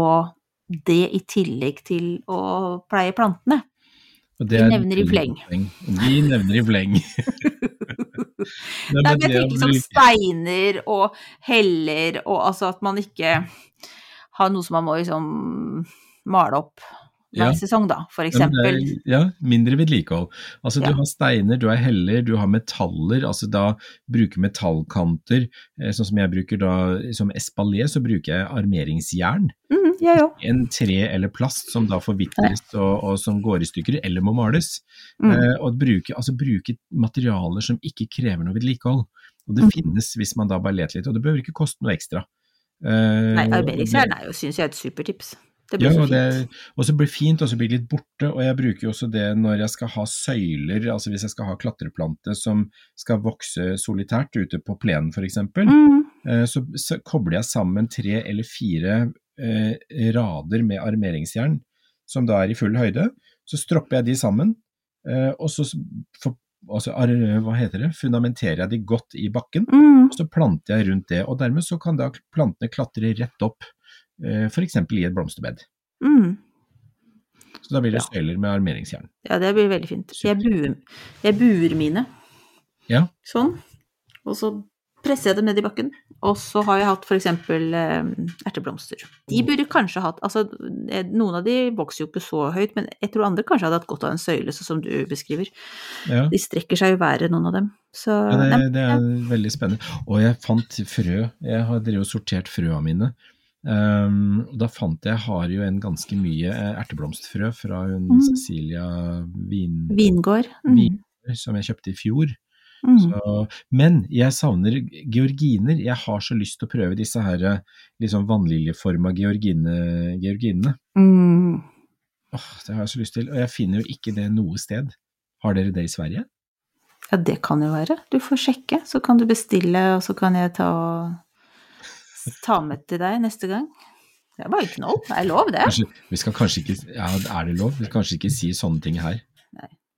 det i tillegg til å pleie plantene. Er nevner i fleng. De. Nevner i fleng. [laughs] Nei, men jeg tenker som steiner og heller, og altså at man ikke har noe som man må liksom male opp hver Ja. sesong, da, for Ja, eksempel. er- Ja, mindre vedlikehold. Altså du har steiner, du har heller, du har metaller, altså da bruker metallkanter, eh, sånn som jeg bruker da, som espalier, så bruker jeg armeringsjern. Mm, ja. En tre eller plast som da forvitres og, og som går i stykker, eller må males. Mm. Eh, og bruke, altså bruke materialer som ikke krever noe vedlikehold. Og det Mm. finnes hvis man da bare leter litt, og det behøver ikke koste noe ekstra. Eh, Nei, og arbeidsjern er jo, syns jeg, et supertips. Det ja, blir så og fint. og så blir det fint, og så blir det litt borte. Og jeg bruker jo også det når jeg skal ha søyler, altså hvis jeg skal ha klatreplante som skal vokse solitært ute på plenen f.eks., Mm, eh, så, så kobler jeg sammen tre eller fire eh, rader med armeringsjern som da er i full høyde. Så stropper jeg de sammen, eh, og så for, altså, hva heter det, fundamenterer jeg de godt i bakken. mm, Og så planter jeg rundt det, og dermed så kan da plantene klatre rett opp, f.eks. i et blomsterbed. mm. Så da blir det søyler med armeringsjern. Ja, det blir veldig fint. Jeg buer, jeg buer mine Ja, sånn, og så presser jeg dem ned i bakken. Og så har jeg hatt for eksempel eh, erteblomster. De burde kanskje hatt Altså, eh, noen av de vokser jo ikke så høyt, men jeg tror andre kanskje hadde hatt godt av en søyle, sånn som du beskriver. ja. De strekker seg jo været, noen av dem. Så ja det, det er veldig spennende. Og jeg fant frø. Jeg har drevet og sortert frøa mine. Um, og da fant jeg, jeg har jo en ganske mye eh, erteblomstfrø fra hun Mm. Cecilia Vin... vingård. Mm. Vingård, som jeg kjøpte i fjor. Mm. Så, men jeg savner georginer. Jeg har så lyst til å prøve disse her eh, liksom vannliljeforma georgine, georginene. Mm. Åh, det har jeg så lyst til, og jeg finner jo ikke det noe sted. Har dere det i Sverige? Ja, det kan jo være. Du får sjekke, så kan du bestille, og så kan jeg ta, ta med til deg neste gang. Det er bare ikke noe. Det er lov, det. Kanskje, vi skal kanskje ikke, ja, er det lov? Vi skal kanskje ikke si sånne ting her.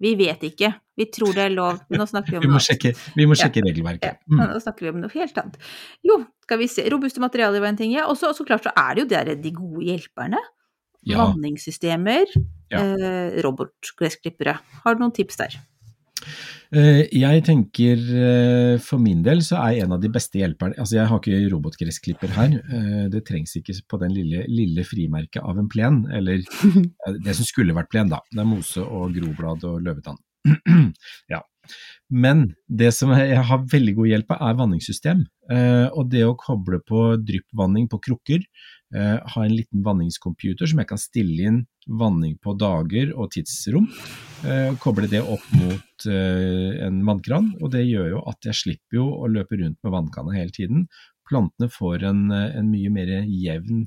Vi vet ikke. Vi tror det er lov. Men nå snakker vi om Vi må noe sjekke, vi må sjekke Ja, regelverket. Mm. Ja, nå snakker vi om noe helt annet. Jo, skal vi se. Robuste materialer var en ting, ja. Og så klart så er det jo der de gode hjelperne. Ja. Vanningssystemer. Eh, robotgressklippere. Har du noen tips der? Eh, Jeg tenker eh, for min del så er en av de beste hjelperne Altså jeg har ikke robotgressklipper her, eh, det trengs ikke på den lille, lille frimerket av en plen, eller [laughs] det som skulle vært plen da. Det er mose og groblad og løvetann. [clears throat] ja. Men det som jeg har veldig god hjelp av er vanningssystem, og det å koble på dryppvanning på krukker, eh, ha en liten vanningscomputer som jeg kan stille inn vanning på dager og tidsrom, eh, koble det opp mot eh, en vannkran, og det gjør jo at jeg slipper jo å løpe rundt med vannkanna hele tiden. Plantene får en, eh, en mye mer jevn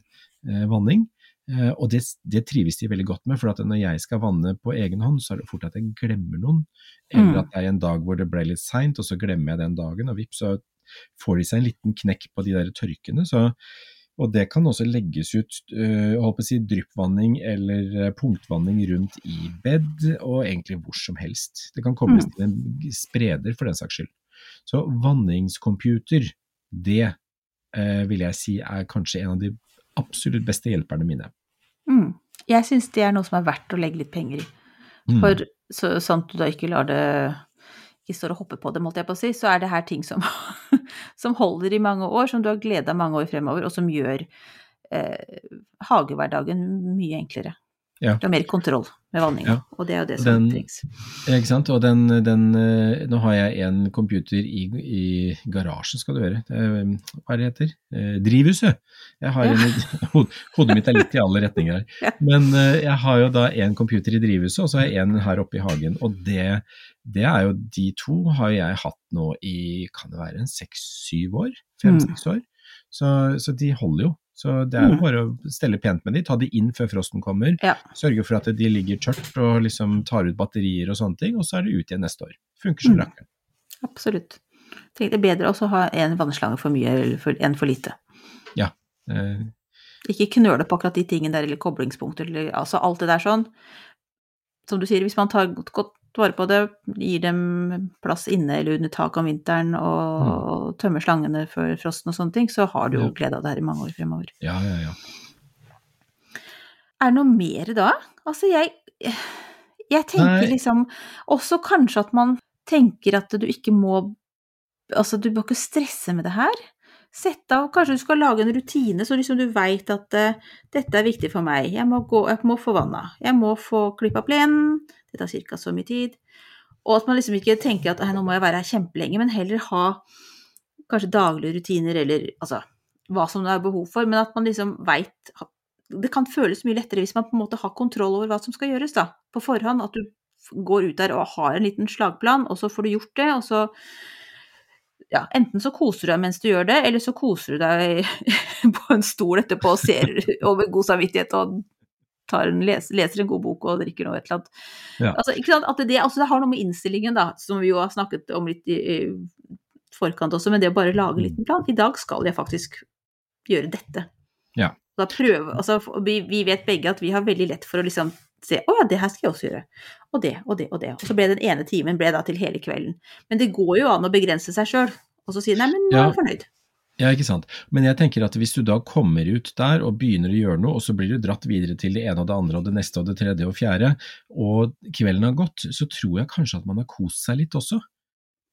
eh, vanning, eh, og det, det trives de veldig godt med, for at når jeg skal vanne på egen hånd, så er det fort at jeg glemmer noen, eller Mm. at det er en dag hvor det ble litt seint, og så glemmer jeg den dagen, og vips, så får de seg en liten knekk på de der tørkene, så og det kan også legges ut øh, si, dryppvanning eller øh, punktvanning rundt i bed, og egentlig hvor som helst. Det kan kobles Mm. til en spreder for den saks skyld. Så vanningscomputer, det øh, vil jeg si er kanskje en av de absolutt beste hjelperne mine. Mm. Jeg syns det er noe som er verdt å legge litt penger i. Mm. Så, sånn at du da ikke lar det ikke står og hopper på det, måtte jeg på å si, så er det her ting som, [laughs] som holder i mange år, som du har glede mange år fremover, og som gjør eh, hagehverdagen mye enklere. Ja. Du har mer kontroll med vanninga, Ja. og det er jo det som trengs. Ikke sant, og den, den eh, Nå har jeg en computer i, i garasjen, skal du høre. Det eh, Hva er det heter? Eh, drivhuset. Jeg har Ja. en, [laughs] hodet mitt er litt i alle retninger her. Men jeg har jo da en computer i drivhuset, og så har jeg en her oppe i hagen. Og det, det er jo de to har jeg hatt nå i kan det være en seks-syv år? Mm. Fem-seks år. Så, så de holder jo. Så det er jo Mm. bare å stelle pent med de, ta de inn før frosten kommer, Ja. sørge for at de ligger tørt og liksom tar ut batterier og sånne ting, og så er det ut igjen neste år. Funker som Mm. rakkeren. Absolutt. Tenk, det er bedre å ha en vannslange for mye enn for lite. Eh, Ikke knøle på akkurat de tingene der, eller koblingspunkter, eller altså alt det der sånn. Som du sier, hvis man tar godt vare på det, gir dem plass inne eller under taket om vinteren, og tømmer slangene før frosten og sånne ting, så har du jo glede av det her i mange år fremover. ja, ja, ja. Er det noe mer da? Altså, jeg Jeg tenker Nei. liksom også kanskje at man tenker at du ikke må Altså, du må ikke stresse med det her. Sett av Kanskje du skal lage en rutine, så liksom du veit at uh, dette er viktig for meg. Jeg må, gå, jeg må få vanna. Jeg må få klippa plenen. Det tar ca. så mye tid. Og at man liksom ikke tenker at nå må jeg være her kjempelenge, men heller ha kanskje daglige rutiner, eller altså hva som det er behov for, men at man liksom veit Det kan føles mye lettere hvis man på en måte har kontroll over hva som skal gjøres, da, på forhånd. At du går ut der og har en liten slagplan, og så får du gjort det, og så ja, enten så koser du deg mens du gjør det, eller så koser du deg [laughs] på en stol etterpå og ser over god samvittighet og en, leser en god bok og drikker noe et eller annet. Ja. Altså, ikke sant? At det, altså, det har noe med innstillingen, da, som vi jo har snakket om litt i, i forkant også, men det å bare lage en liten plan. I dag skal jeg faktisk gjøre dette. Ja. Da prøve, altså, vi, vi vet begge at vi har veldig lett for å liksom se å ja, det her skal jeg også gjøre. Og det og det og det. Og så ble den ene timen ble da til hele kvelden. Men det går jo an å begrense seg sjøl, og så si nei, men nå er jeg fornøyd. Ja, ikke sant. Men jeg tenker at hvis du da kommer ut der og begynner å gjøre noe, og så blir du dratt videre til det ene og det andre og det neste og det tredje og fjerde, og kvelden har gått, så tror jeg kanskje at man har kost seg litt også.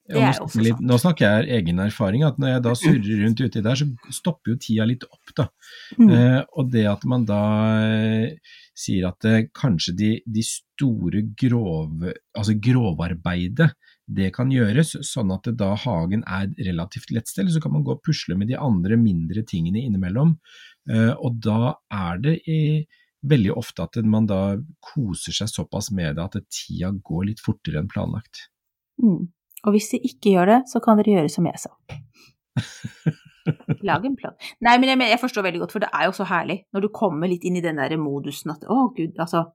Det er nå, også litt, nå snakker jeg egen erfaring, at når jeg da surrer rundt uti der, så stopper jo tida litt opp, da. Mm. Eh, og det at man da eh, sier at eh, kanskje de, de store grove, altså grovarbeidet, det kan gjøres sånn at da hagen er relativt lettstell, så kan man gå og pusle med de andre mindre tingene innimellom. Eh, og da er det i, veldig ofte at man da koser seg såpass med det at tida går litt fortere enn planlagt. Mm. Og hvis de ikke gjør det, så kan dere gjøre som jeg sa. [laughs] Lag en plan. Nei, men jeg, jeg forstår veldig godt, for det er jo så herlig når du kommer litt inn i den der modusen at å gud, altså,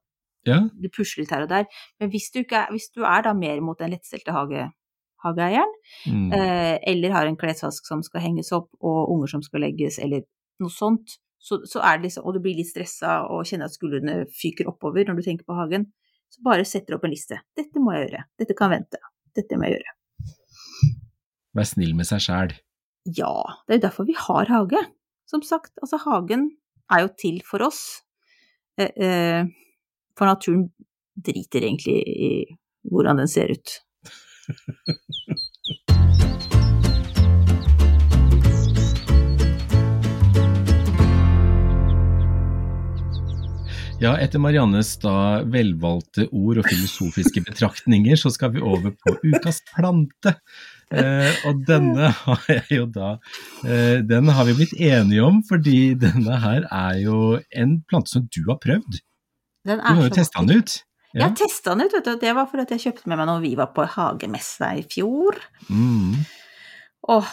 Ja, du pusler litt her og der. Men hvis du, er, hvis du er da mer mot den lettstelte hage, hageeieren, mm. eh, eller har en klesvask som skal henges opp, og unger som skal legges, eller noe sånt, så, så er det liksom, og du blir litt stressa og kjenner at skuldrene fyker oppover når du tenker på hagen, så bare setter du opp en liste. Dette må jeg gjøre. Dette kan vente. Dette må jeg gjøre. Vær snill med seg sjæl. Ja, det er jo derfor vi har hage. Som sagt, altså hagen er jo til for oss. Eh, eh, for naturen driter egentlig i hvordan den ser ut. Ja, etter Mariannes da velvalgte ord og filosofiske betraktninger, så skal vi over på ukas plante. Eh, og denne har jeg jo da eh, Den har vi blitt enige om, fordi denne her er jo en plante som du har prøvd. Den Du har jo testa den ut. Jeg har testa den ut, vet du. Det var fordi jeg kjøpte med meg når vi var på hagemessa i fjor. Mm. Åh,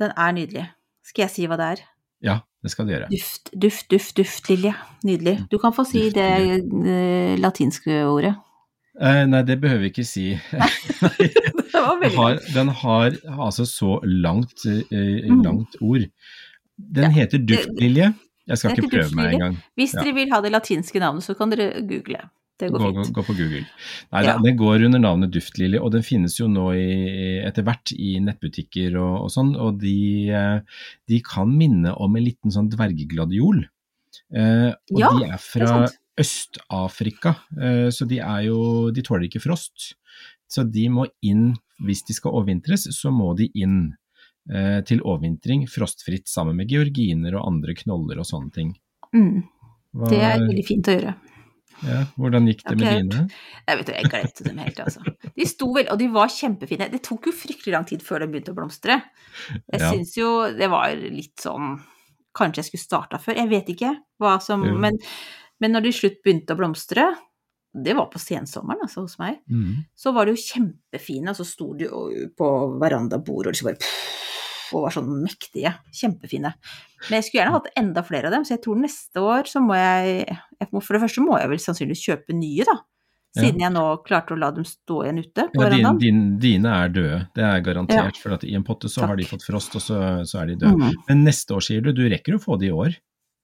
den er nydelig. Skal jeg si hva det er? Ja, det skal du gjøre. Duft, duft, duft, duft, Lilje. Nydelig. Du kan få si det eh, latinske ordet. Eh, nei, det behøver vi ikke si. [laughs] [laughs] Det var Den har, den har altså så langt, Mm. langt ord. Den Ja, heter duftlilje. Jeg skal ikke prøve meg engang. Hvis dere vil ha det latinske navnet, så kan dere google. Det går Gå, gå, fint. gå på Google. Nei, Ja. Den går under navnet Duftlilje, og den finnes jo nå i, etter hvert i nettbutikker og, og sånn. Og de, de kan minne om en liten sånn dverggladiol. Eh, og Ja, de er er fra. Øst-Afrika, eh, så de er jo De tåler ikke frost. Så de må inn, hvis de skal overvintres, så må de inn til overvintring frostfritt sammen med georginer og andre knoller og sånne ting. Mm, Hva, det er veldig fint å gjøre. ja, hvordan gikk det med dine? Jeg vet du, jeg glemte dem helt, altså. De sto vel, og de var kjempefine. Det tok jo fryktelig lang tid før de begynte å blomstre. Jeg Ja. syns jo det var litt sånn Kanskje jeg skulle starta før, jeg vet ikke hva som mm. men, men når de slutt begynte å blomstre, det var på sensommeren, altså, hos meg, Mm. så var det jo kjempefine, og så sto de på verandabordet og bare og var sånn mektige. Kjempefine. Men jeg skulle gjerne hatt enda flere av dem, så jeg tror neste år så må jeg, jeg må, For det første må jeg vel sannsynligvis kjøpe nye, da. Siden jeg nå klarte å la dem stå igjen ute på Ja, verandaen. din, dine er døde, det er garantert. Ja. For i en potte så har de fått frost, og så, så er de døde. Mm. Men neste år, sier du, du rekker å få de i år?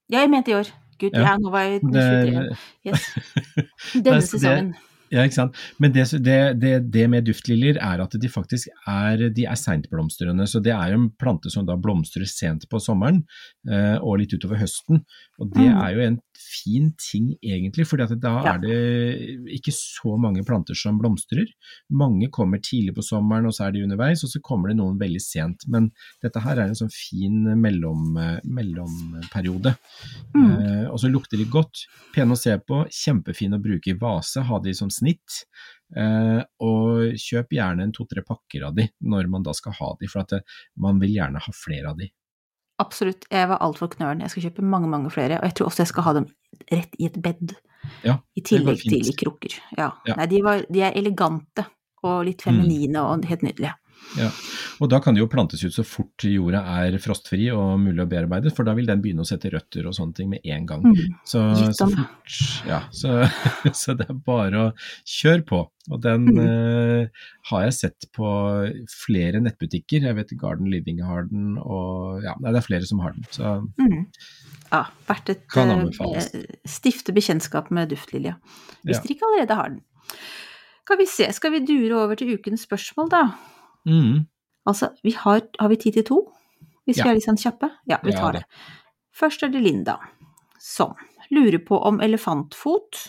Ja, jeg mente i år. Gud, Ja. ja, nå var jeg Det, Yes. [laughs] Denne sesongen. ja, ikke sant. Men det, det, det, det med duftliljer er at de faktisk er, de er seintblomstrende. Så det er jo en plante som da blomstrer sent på sommeren eh, og litt utover høsten. Og det Mm. er jo en fin ting egentlig, for da Ja. er det ikke så mange planter som blomstrer. Mange kommer tidlig på sommeren, og så er de underveis, og så kommer det noen veldig sent. Men dette her er en sånn fin mellom, eh, mellomperiode. Mm. Eh, og så lukter de godt, pene å se på, kjempefine å bruke i vase, ha de som snitt. Eh, og kjøp gjerne en to-tre pakker av de når man da skal ha de, for at det, man vil gjerne ha flere av de. Absolutt. Jeg var altfor knølen. Jeg skal kjøpe mange, mange flere. Og jeg tror også jeg skal ha dem rett i et bed. Ja, I tillegg til i krukker. Ja. Ja. Nei, de, var, de er elegante og litt feminine og helt nydelige. Ja. Og da kan det jo plantes ut så fort jorda er frostfri og mulig å bearbeide, for da vil den begynne å sette røtter og sånne ting med en gang. Mm. Så, så fort Ja, så, [laughs] så det er bare å kjøre på. Og den Mm. eh, har jeg sett på flere nettbutikker. Jeg vet Garden Living har den, og ja, nei, det er flere som har den. Så Mm. Ja, verdt et Kan eh, stifte bekjentskap med duftlilja. Hvis Ja. dere ikke allerede har den. Skal vi se, skal vi dure over til ukens spørsmål, da? Mm, Altså, vi har, har vi tid til to? Hvis Ja. vi er litt sånn kjappe? Ja, vi tar ja, det. Først er det Linda, som lurer på om elefantfot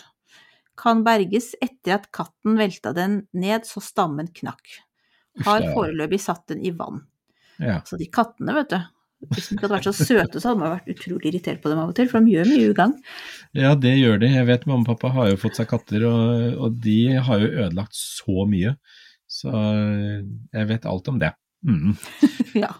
kan berges etter at katten velta den ned så stammen knakk. Har foreløpig satt den i vann. ja. Så de kattene, vet du. Hvis de ikke hadde vært så søte, så hadde man vært utrolig irritert på dem av og til, for de gjør mye ugagn. ja, det gjør de. Jeg vet mamma og pappa har jo fått seg katter, og, og de har jo ødelagt så mye. Så jeg vet alt om det. Mm. [laughs] Ja.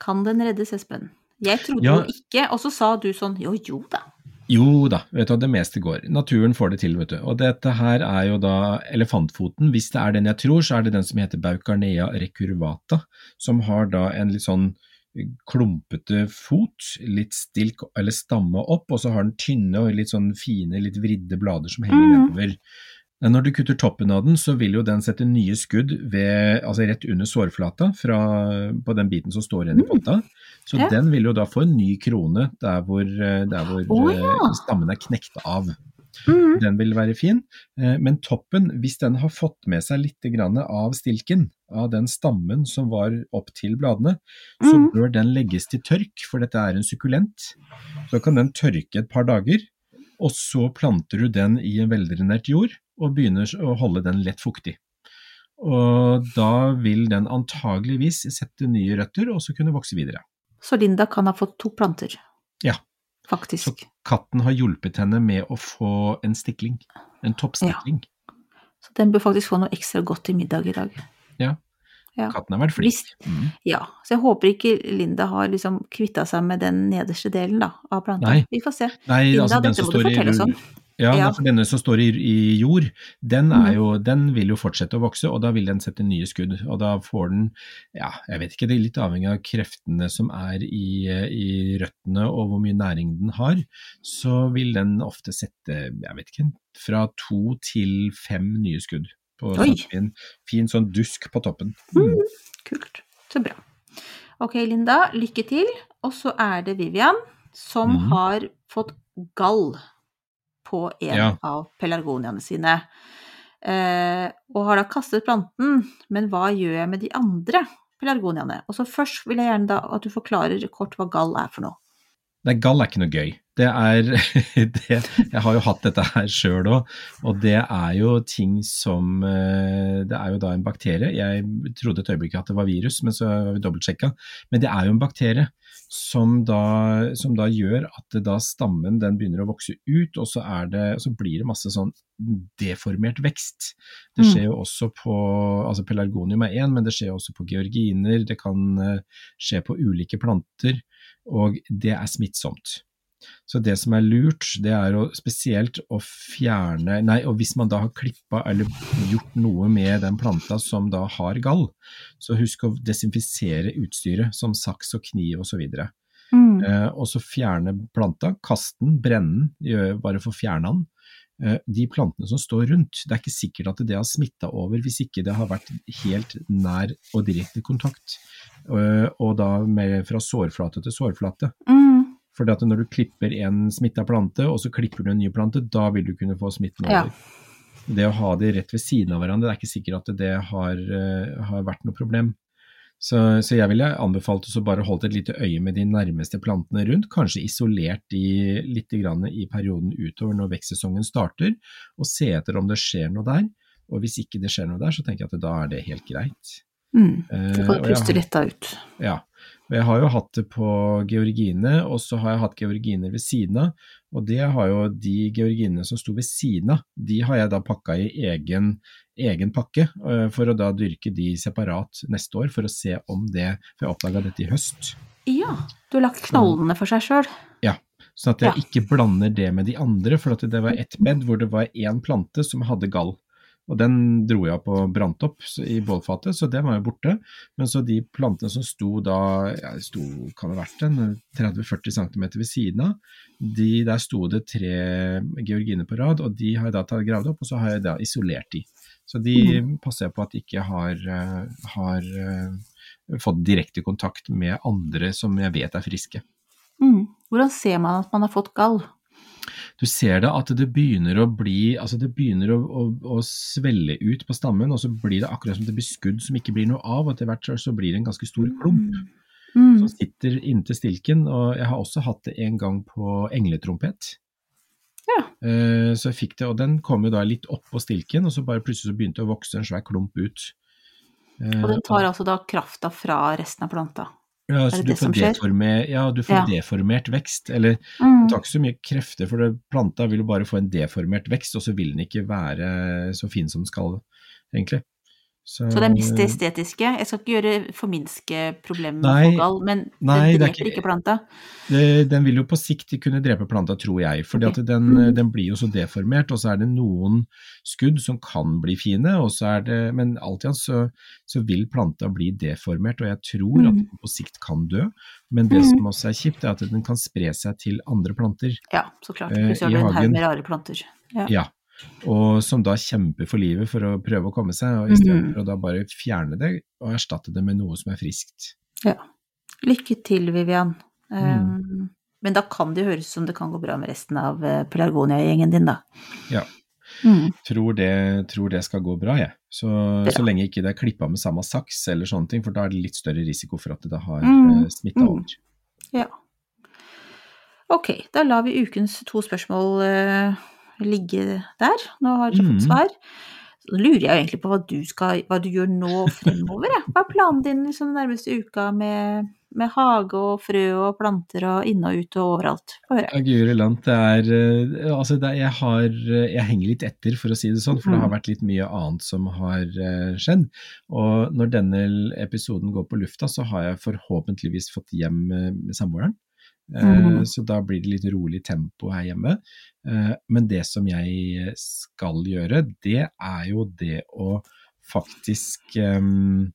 Kan den reddes, Espen? Jeg trodde Ja. jo ikke, og så sa du sånn jo, jo da. Jo da, vet du, hva, det meste går. Naturen får det til, vet du. Og dette her er jo da elefantfoten. Hvis det er den jeg tror, så er det den som heter Baucarnea recurvata, som har da en litt sånn klumpete fot, litt stilk eller stamme opp, og så har den tynne og litt sånn fine, litt vridde blader som henger mm. nedover. Men Når du kutter toppen av den, så vil jo den sette nye skudd ved, altså rett under sårflata fra, på den biten som står igjen i potta. Så Ja. den vil jo da få en ny krone der hvor, eh, der hvor oh, ja. eh, stammen er knekt av. Mm. Den vil være fin, eh, men toppen, hvis den har fått med seg litt grann av stilken, av den stammen som var opp til bladene, så mm. bør den legges til tørk, for dette er en sukkulent. Så kan den tørke et par dager, og så planter du den i en veldrenert jord, og begynner å holde den lett fuktig. Og da vil den antageligvis sette nye røtter, og så kunne vokse videre. Så Linda kan ha fått to planter. Ja. Faktisk. Så katten har hjulpet henne med å få en stikling, en toppstikling. Så den bør faktisk få noe ekstra godt til middag i dag. Ja. Ja. Katten har vært flink. Mm. Ja, så jeg håper ikke Linda har liksom kvitta seg med den nederste delen da, av planta. Nei. Vi får se. Nei, Linda, altså den dette må du fortelle oss om. Ja, Ja. for denne som står i, i jord, den, er Mhm. jo, den vil jo fortsette å vokse, og da vil den sette nye skudd. Og da får den, ja, jeg vet ikke, det er litt avhengig av kreftene som er i, i røttene og hvor mye næring den har, så vil den ofte sette, jeg vet ikke, fra to til fem nye skudd. På Oi. sånn fin, fin sånn dusk på toppen. Mm. Kult. Så bra. Ok, Linda, lykke til. Og så er det Vivian, som mm. har fått gall på en Ja. av pelargoniaene sine. Eh, og har da kastet planten, men hva gjør jeg med de andre pelargoniaene? Og så først vil jeg gjerne da at du forklarer kort hva gall er for noe. Nei, gall er ikke noe gøy. Det er [laughs] det, Jeg har jo hatt dette her sjøl òg, og det er jo ting som eh, Det er jo da en bakterie. Jeg trodde et øyeblikk at det var virus, men så har vi dobbeltsjekka. Men det er jo en bakterie som da, som da gjør at da stammen den begynner å vokse ut, og så, det, så blir det masse sånn deformert vekst. Det Mm. skjer jo også på altså Pelargonium er én, men det skjer også på georginer. Det kan eh, skje på ulike planter, og det er smittsomt. Så det som er lurt, det er å spesielt å fjerne Nei, og hvis man da har klippa eller gjort noe med den planta som da har gall, så husk å desinfisere utstyret, som saks og kniv osv. Mm. Eh, og så fjerne planta, kast den, brenne den, bare få fjerna den. Eh, de plantene som står rundt, det er ikke sikkert at det har smitta over hvis ikke det har vært helt nær og direkte kontakt, Eh, og da med, fra sårflate til sårflate. Mm. Fordi at når du klipper en smitta plante, og så klipper du en ny plante, da vil du kunne få smitten Ja. Det å ha de rett ved siden av hverandre, det er ikke sikkert at det har, eh, har vært noe problem. Så, så jeg ville anbefalt å bare holde et lite øye med de nærmeste plantene rundt, kanskje isolert de litt grann i perioden utover når vekstsesongen starter, og se etter om det skjer noe der. Og hvis ikke det skjer noe der, så tenker jeg at da er det helt greit. Mm. Eh, Så får og du puste har- letta ut. ja, og jeg har jo hatt det på georgine, og så har jeg hatt georginer ved siden av. Og det har jo de georginene som sto ved siden av, de har jeg da pakka i egen, egen pakke, øh, for å da dyrke de separat neste år, for å se om det For jeg oppdaga dette i høst. Ja, du har lagt knollene for seg sjøl. Ja, sånn at jeg Ja. ikke blander det med de andre, for at det var ett bed hvor det var én plante som hadde gall. Og den dro jeg opp og brant opp i bålfatet, så det var jo borte. Men så de plantene som sto da, ja, sto, kan det ha vært en 30-40 cm ved siden av, de, der sto det tre georginer på rad, og de har jeg da gravd opp, og så har jeg da isolert de. Så de passer jeg på at de ikke har, eh, har eh, fått direkte kontakt med andre som jeg vet er friske. Mm. Hvordan ser man at man har fått gall? Du ser det at det begynner å bli altså det begynner å, å, å svelle ut på stammen, og så blir det akkurat som det blir skudd som ikke blir noe av, og etter hvert så- blir det en ganske stor klump Mm. som sitter inntil stilken. Og jeg har også hatt det en gang på engletrompet. Ja. Uh, Så jeg fikk det, og den kom jo da litt opp på stilken, og så bare plutselig så begynte det å vokse en svær klump ut. Uh, Og den tar altså da krafta fra resten av planta. Ja, så du får deformer, ja, du får Ja. deformert vekst, eller Mm. Det tar ikke så mye krefter, for det, planta vil jo bare få en deformert vekst, og så vil den ikke være så fin som den skal, egentlig. Så det er mest det estetiske. Jeg skal ikke gjøre forminske problemet med fogal, men nei, er dreper ikke- ikke planta. det, Den vil jo på sikt kunne drepe planta, tror jeg. For okay. den, Mm. den blir jo så deformert, og så er det noen skudd som kan bli fine, og så er det, men alt i alt så, så vil planta bli deformert, og jeg tror at Mm. den på sikt kan dø. Men det Mm. som også er kjipt, er at den kan spre seg til andre planter. Ja, så klart. hvis Plutselig har du en haug med rare planter. Ja. Ja, og som da kjemper for livet for å prøve å komme seg, og istedenfor mm. å da bare fjerne det og erstatte det med noe som er friskt. ja. Lykke til, Vivian. Mm. Um, men da kan det høres ut som det kan gå bra med resten av eh, Pelargonia-gjengen din, da. Ja. Mm. Tror det, tror det skal gå bra, jeg. Så, så lenge ikke det er klippa med samme saks eller sånne ting, for da er det litt større risiko for at det da har Mm, mm. smitta mm. over. Ja. Ok, da lar vi ukens to spørsmål eh, ligge der. Nå har dere fått svar. Så lurer jeg egentlig på hva du, skal, hva du gjør nå fremover. Jeg. Hva er planen din liksom, den nærmeste uka med, med hage og frø og planter og inne og ute og overalt? Få høre. Ja, Guri land, det er eh, Altså, det, er- jeg har eh, Jeg henger litt etter, for å si det sånn, for det har Mhm. vært litt mye annet som har eh, skjedd. Og når denne episoden går på lufta, så har jeg forhåpentligvis fått hjem med samboeren. Mhm. Så da blir det litt rolig tempo her hjemme. Eh, Men det som jeg skal gjøre, det er jo det å faktisk um,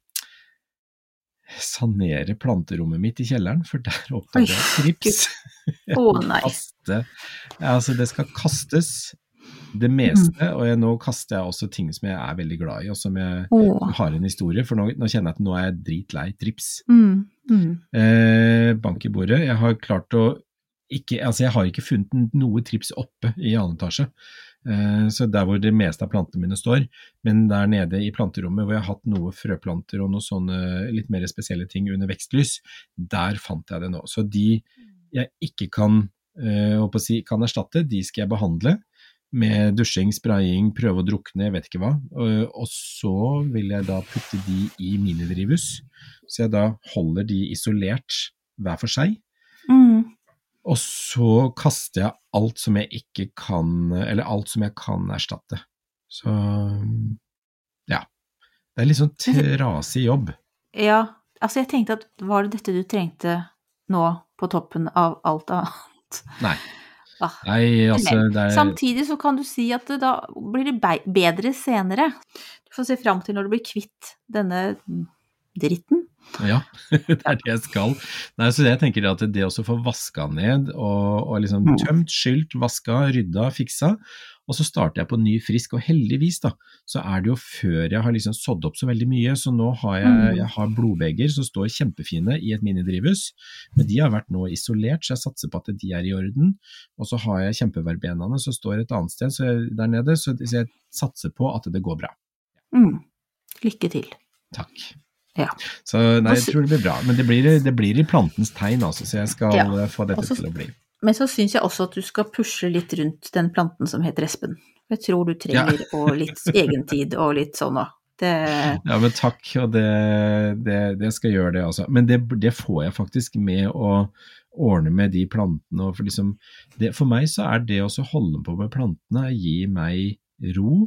sanere planterommet mitt i kjelleren, for der oppdager jeg trips. [laughs] Å nei. Kaste. Altså det skal kastes det meste, og jeg, nå kaster jeg også ting som jeg er veldig glad i, og som jeg oh. har en historie, for nå, nå kjenner jeg at nå er jeg dritlei trips. Mm. Mm. Eh, bank i bordet. Jeg har klart å ikke, altså jeg har ikke funnet noe trips oppe i annen etasje. Eh, så der hvor det meste av plantene mine står, men der nede i planterommet hvor jeg har hatt noe frøplanter og noen sånne litt mer spesielle ting under vekstlys, der fant jeg det nå. Så de jeg ikke kan, eh, å si, kan erstatte, de skal jeg behandle med dusjing, spraying, prøve å drukne, jeg vet ikke hva. Og, og så vil jeg da putte de i minidrivhus, så jeg da holder de isolert hver for seg. Mm. Og så kaster jeg alt som jeg ikke kan, eller alt som jeg kan erstatte. Så ja. Det er litt sånn trasig jobb. Ja, altså jeg tenkte at var det dette du trengte nå på toppen av alt annet? Nei. [laughs] Ah, Nei, altså det er Samtidig så kan du si at da blir det bedre senere. Du får se fram til når du blir kvitt denne dritten. Ja, [laughs] det er det jeg skal. Nei, så jeg tenker at det også få vaska ned og, og liksom Mm. tømt, skylt, vaska, rydda, fiksa, og så starter jeg på ny frisk. Og heldigvis da, så er det jo før jeg har liksom sådd opp så veldig mye, så nå har jeg, Mm. jeg har blodbeger som står kjempefine i et minidrivhus, men de har vært nå isolert, så jeg satser på at de er i orden. Og så har jeg kjempeverbenene som står et annet sted så jeg, der nede, så jeg satser på at det går bra. Mm. Lykke til. Takk. Ja. Så nei, jeg tror det blir bra. Men det blir, det blir i plantens tegn, altså, så jeg skal Ja. få dette også, til å bli. Men så syns jeg også at du skal pushe litt rundt den planten som heter espen. Jeg tror du trenger og litt [laughs] egentid og litt sånn òg. Det Ja, men takk, og det, det, det skal gjøre det, altså. Men det, det får jeg faktisk med å ordne med de plantene. For, liksom, det, for meg så er det å holde på med plantene gir meg ro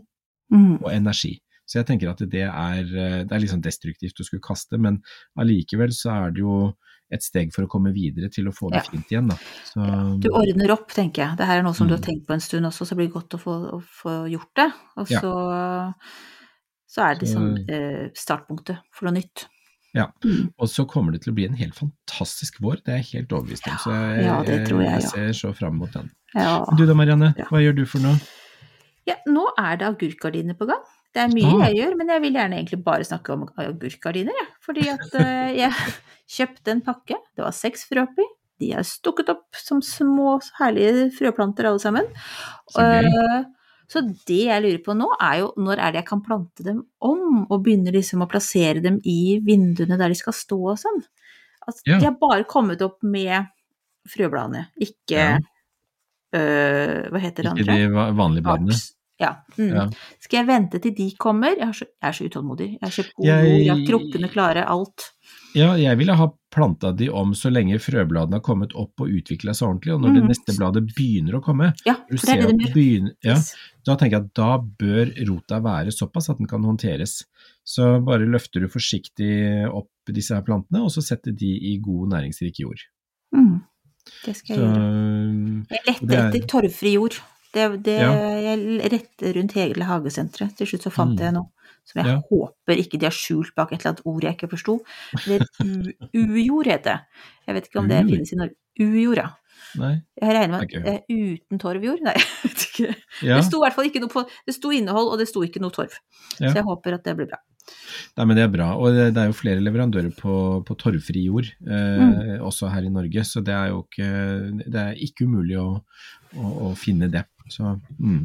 mm. og energi. Så jeg tenker at det er, eh, det er sånn destruktivt å skulle kaste, men allikevel så er det jo et steg for å komme videre til å få det Ja. fint igjen, da. Så, Du ordner opp, tenker jeg. Det her er noe som du har Mm. tenkt på en stund også, så blir det godt å få, å få gjort det. Og Ja. så, så er det liksom Så- eh, startpunktet for noe nytt. Ja. Mm. Og så kommer det til å bli en helt fantastisk vår, det er jeg helt overbevist om. Så jeg, Ja, det tror jeg, jeg ja. ser så fram mot den. Ja. Du da, Marianne, hva gjør du for noe? ja, nå er det agurkgardiner på gang. Det er mye Ah. jeg gjør, men jeg vil gjerne egentlig bare snakke om agurkgardiner, jeg. Fordi at eh, [laughs] jeg kjøpte en pakke, det var seks frø oppi. De er stukket opp som små, herlige frøplanter alle sammen. Så. Eh, Så det jeg lurer på nå, er jo når er det jeg kan plante dem om, og begynne liksom å plassere dem i vinduene der de skal stå og sånn. Altså, Ja. De har bare kommet opp med frøbladene, ikke Ja. øh, Hva heter det andre? Ikke de vanlige bladene? Arts. Ja. Mm. Ja. Skal jeg vente til de kommer? Jeg så, jeg er så utålmodig. Jeg har kjøpt god Jeg- jord, jeg har krukkene klare, alt. Ja, jeg ville ha planta de om så lenge frøbladene har kommet opp og utvikla seg ordentlig, og når det Mm. neste bladet begynner å komme, Ja, du for det er det det begynner, ja, da tenker jeg at da bør rota være såpass at den kan håndteres. Så bare løfter du forsiktig opp disse her plantene, og så setter de i god næringsrik jord. Mm. Det skal Så, jeg gjøre. Jeg lette er- etter torvfri jord. Det, det, Ja. Jeg rette rundt hele hagesenteret. Til slutt så fant Mm. jeg noe som jeg Ja. håper ikke de har skjult bak et eller annet ord jeg ikke forsto. Det er [laughs] ujord heter det. Jeg vet ikke om det finnes i Norge. Ujord, ja. nei, Jeg regner med at det er uten torvjord. Nei, [laughs] jeg vet ikke. ja, Det sto i hvert fall ikke noe på Det sto innhold, og det sto ikke noe torv. Så jeg håper at det blir bra. nei, men det er bra. Og det, det er jo flere leverandører på, på torvfri jord, eh, også her i Norge, så det er jo ikke, det er ikke umulig å, å, å finne det. Så, mm.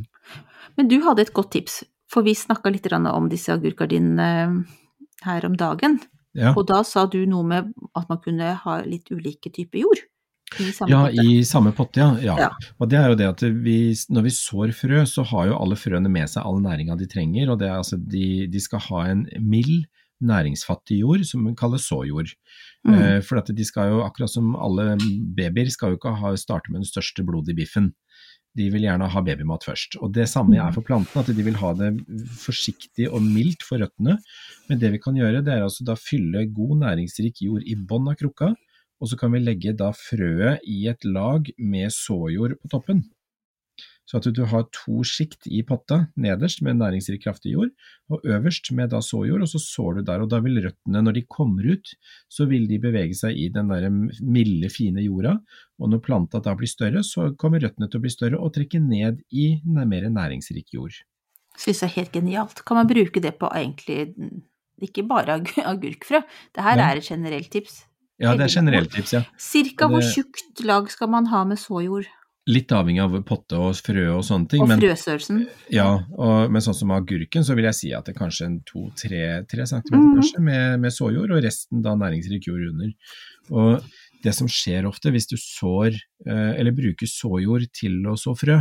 Men du hadde et godt tips, for vi snakka litt om disse agurkgardinene her om dagen. ja. Og da sa du noe med at man kunne ha litt ulike typer jord. I samme Ja, potte. i samme potte, ja. ja. Ja. Og det er jo det at vi, når vi sår frø, så har jo alle frøene med seg all næringa de trenger. Og det er altså de, de skal ha en mild, næringsfattig jord som vi kaller såjord. Mm. Eh, for at de skal jo, akkurat som alle babyer, skal jo ikke ha, starte med den største blodet i biffen. De vil gjerne ha babymat først. Og det samme er for plantene, at de vil ha det forsiktig og mildt for røttene. Men det vi kan gjøre, det er altså da fylle god næringsrik jord i bånn av krukka, og så kan vi legge da frøet i et lag med såjord på toppen. Så at du har to sjikt i potta, nederst med næringsrik kraftig jord, og øverst med da såjord, og så sår du der. Og da vil røttene, når de kommer ut, så vil de bevege seg i den der milde, fine jorda. Og når planta da blir større, så kommer røttene til å bli større og trekke ned i mer næringsrik jord. Synes jeg er helt genialt. Kan man bruke det på egentlig ikke bare agurkfrø? Det her Ja. er et generelt tips. Ja, det er generelt tips, ja. Cirka hvor tjukt lag skal man ha med såjord? Litt avhengig av potte og frø og sånne ting. Og frøstørrelsen? Ja, og, men sånn som agurken, så vil jeg si at det er kanskje en to-tre centimeter mm. kanskje, med, med såjord, og resten da næringsrik jord under. Og det som skjer ofte hvis du sår, eh, eller bruker såjord til å så frø,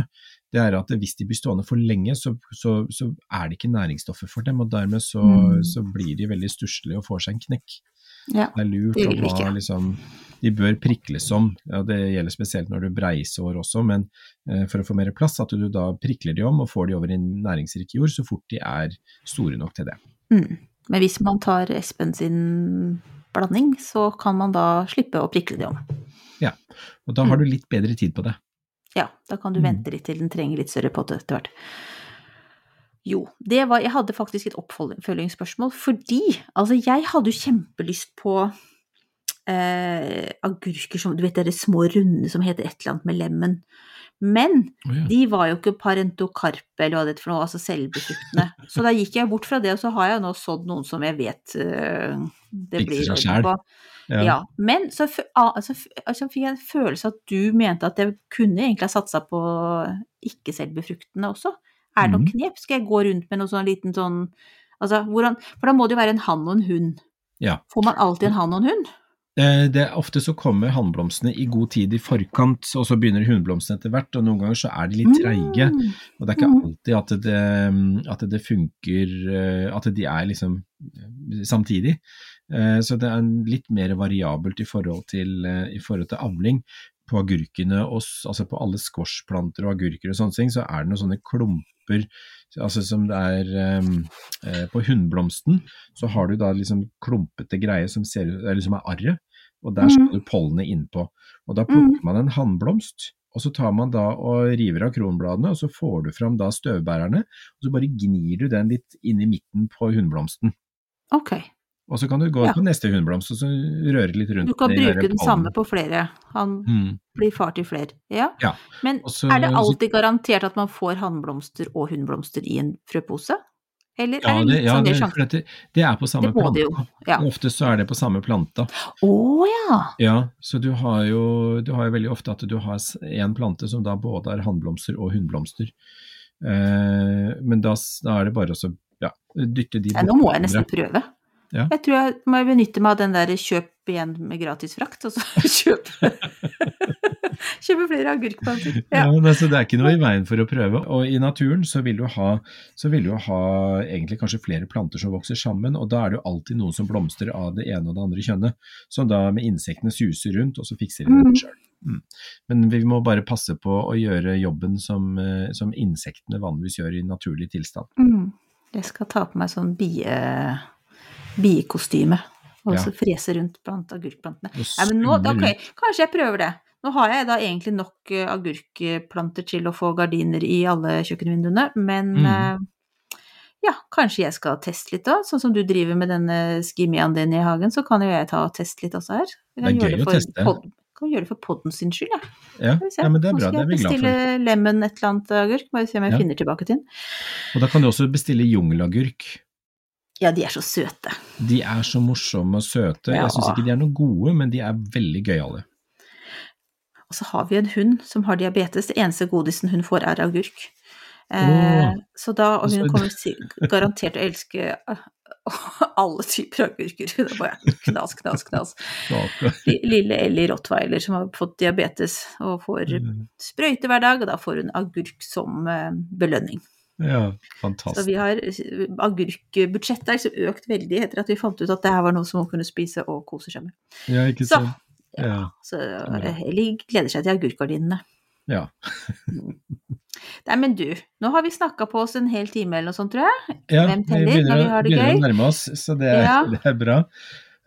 det er at hvis de blir stående for lenge, så, så, så er det ikke næringsstoffer for dem, og dermed så, Mm. så blir de veldig stusslige og får seg en knekk. Ja. Det er lurt Det å ha liksom De bør prikles om, ja, det gjelder spesielt når du breisår også, men eh, for å få mer plass, at du da prikler de om og får de over i næringsrik jord så fort de er store nok til det. Mm. Men hvis man tar Espen sin blanding, så kan man da slippe å prikle de om. Ja, Og da har Mm. du litt bedre tid på det. Ja, da kan du Mm. vente litt til den trenger litt større potte etter hvert. Jo, det var Jeg hadde faktisk et oppfølgingsspørsmål fordi altså, jeg hadde jo kjempelyst på eh, agurker som Du vet de små runde som heter et eller annet med lemen. Men oh, ja. de var jo ikke parentokarpe eller hva det heter for noe, altså selvbefruktende. Så da gikk jeg bort fra det, og så har jeg nå sådd noen som jeg vet eh, det blir seg. Ja. Ja, men så altså, f- altså fikk jeg en følelse at du mente at jeg kunne egentlig ha satsa på ikke-selvbefruktende også. Er det noen Mhm. knep? Skal jeg gå rundt med noe sånn liten sånn Altså, hvordan For da må det jo være en hann og en hund. Ja. Får man alltid en hann og en hund? Eh, Det er Ofte så kommer hannblomstene i god tid i forkant, og så begynner hunnblomstene etter hvert, og noen ganger så er de litt treige. Mm. Og det er ikke Mhm. alltid at det, at det funker, eh, at de er liksom eh, samtidig. Så det er litt mer variabelt i forhold til, i forhold til avling. På agurkene, og, altså på alle squashplanter og agurker og sånne ting, så er det noen sånne klumper altså som det er um, eh, På hunnblomsten så har du da liksom klumpete greier som ser ut, eller som er arret, og der skal Mhm. du pollenet innpå. Og da plukker man en hannblomst, og så tar man da og river av kronbladene, og så får du fram da støvbærerne, og så bare gnir du den litt inn i midten på hunnblomsten. Ok. Og så kan du gå Ja. på neste hundeblomst og så røre litt rundt Du kan bruke den samme på flere. Han Mm. blir far til flere. Ja. Ja. Men Også, er det alltid garantert at man får hannblomster og hunnblomster i en frøpose? Eller Ja, er det det, litt ja sånn det, for dette, det er på samme Det det jo. planta. Ja. Ofte så er det på samme planta. Å ja! Ja, så du har jo, du har jo veldig ofte at du har én en plante som da både er hannblomster og hunnblomster. Eh, men da, da er det bare å ja, dytte de Nei, nå må jeg nesten prøve. Ja. Jeg tror jeg må benytte meg av den der kjøp igjen med gratis frakt, og så [laughs] kjøpe [laughs] Kjøpe flere agurkplanter. Ja, Ja. altså, det er ikke noe i veien for å prøve. Og i naturen så vil du ha, så vil du ha egentlig kanskje flere planter som vokser sammen, og da er det jo alltid noen som blomstrer av det ene og det andre kjønnet, som da med insektene suser rundt, og så fikser de Mm. det sjøl. Mm. Men vi må bare passe på å gjøre jobben som, eh, som insektene vanligvis gjør i naturlig tilstand. Mm. Jeg skal ta på meg sånn bie, biekostyme og Ja. så frese rundt blant agurkplantene. Nei, men nå, summe ok, kanskje jeg prøver det. Nå har jeg da egentlig nok eh, agurkplanter til å få gardiner i alle kjøkkenvinduene, men Mhm. eh, ja, kanskje jeg skal teste litt da, sånn som du driver med denne skimiaen din i hagen, så kan jo jeg ta og teste litt også her. Jeg Det er gøy å for teste. pod- kan gjøre det for podden sin skyld, jeg. Ja, Ja, ja, men det er Nå bra, skal det er vi jeg glad for. bestille lemon et eller annet agurk, bare se om jeg Ja. finner tilbake til den. Og da kan du også bestille jungelagurk. Ja, de er så søte. De er så morsomme og søte. Ja. Jeg syns ikke de er noe gode, men de er veldig gøyale. Og så har vi en hund som har diabetes. Det eneste godisen hun får, er agurk. Eh, så da, og hun Altså, kommer garantert å elske eh, [laughs] alle typer agurker. Det er bare knas, knas, knas. Lille Ellie Rottweiler som har fått diabetes og får Mm. sprøyte hver dag, og da får hun agurk som eh, belønning. Ja, fantastisk. Så vi har agurkbudsjettet er liksom økt veldig etter at vi fant ut at det her var noe som hun kunne spise og kose seg med. Ja, ikke Så, sant. Ja. Så Eli gleder seg til agurkgardinene. ja. Nei, men du, nå har vi snakka på oss en hel time eller noe sånt, tror jeg. ja Hvem vi teller begynner, når vi har det begynner å nærme oss, så det Ja. det er bra.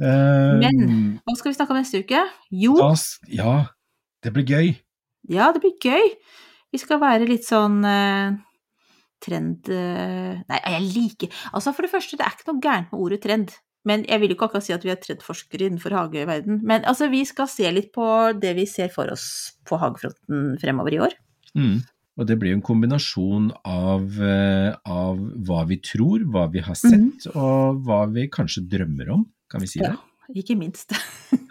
Eh, Men- Hva skal vi snakke om neste uke? Jo, da ja, det blir gøy. ja, det blir gøy. Vi skal være litt sånn eh, trend eh, Nei, jeg liker Altså, for det første, det er ikke noe gærent med ordet trend. Men jeg vil jo ikke akkurat si at vi er trendforskere innenfor hageverden. Men altså, vi skal se litt på det vi ser for oss på hagefronten fremover i år. Mm. Og det blir jo en kombinasjon av, eh, av hva vi tror, hva vi har sett, mm. og hva vi kanskje drømmer om. Kan vi si det? Ja, ikke minst.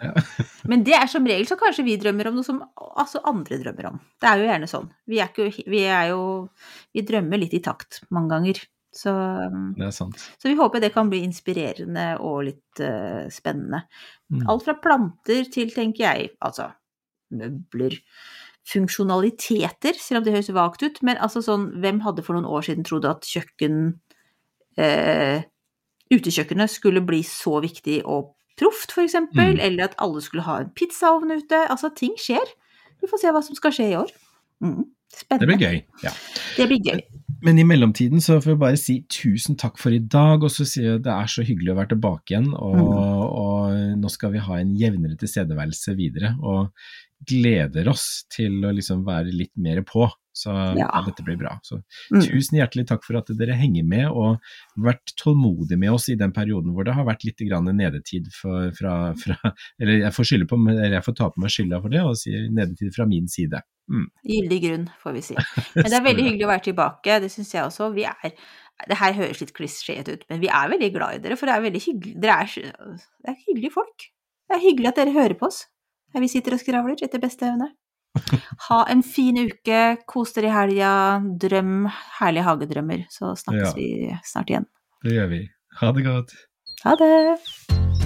Ja. [laughs] Men det er som regel så kanskje vi drømmer om noe som altså andre drømmer om. Det er jo gjerne sånn. Vi er, ikke, vi er jo Vi drømmer litt i takt mange ganger. Så, så vi håper det kan bli inspirerende og litt uh, spennende. Mm. Alt fra planter til, tenker jeg, altså møbler. Funksjonaliteter, selv om det høres vagt ut. Men altså sånn, hvem hadde for noen år siden trodd at kjøkken eh, Utekjøkkenet skulle bli så viktig og proft, eksempel. Mm. Eller at alle skulle ha en pizzaovn ute. Altså, ting skjer. Vi får se hva som skal skje i år. Mm, Det blir gøy. Ja. Det blir gøy. Men i mellomtiden så får vi bare si tusen takk for i dag, og så sier jeg det er så hyggelig å være tilbake igjen. Og, Mm. og nå skal vi ha en jevnere tilstedeværelse videre, og gleder oss til å liksom være litt mer på. Så ja. Ja. dette blir bra. Så Mm. tusen hjertelig takk for at dere henger med og vært tålmodige med oss i den perioden hvor det har vært litt grann nedetid for, fra, fra Eller jeg får, på, jeg får ta på meg skylda for det og si nedetid fra min side. Mm. Gyldig grunn, får vi si. [laughs] Men det er veldig hyggelig å være tilbake, det syns jeg også. Vi er Det her høres litt klisjéete ut, men vi er veldig glad i dere, for det er veldig hyggelig Dere er, det er hyggelige folk. Det er hyggelig at dere hører på oss vi sitter og skravler etter beste evne. [laughs] Ha en fin uke, kos dere i helga, drøm herlige hagedrømmer, så snakkes Ja. vi snart igjen. Det gjør vi. Ha det godt. Ha det!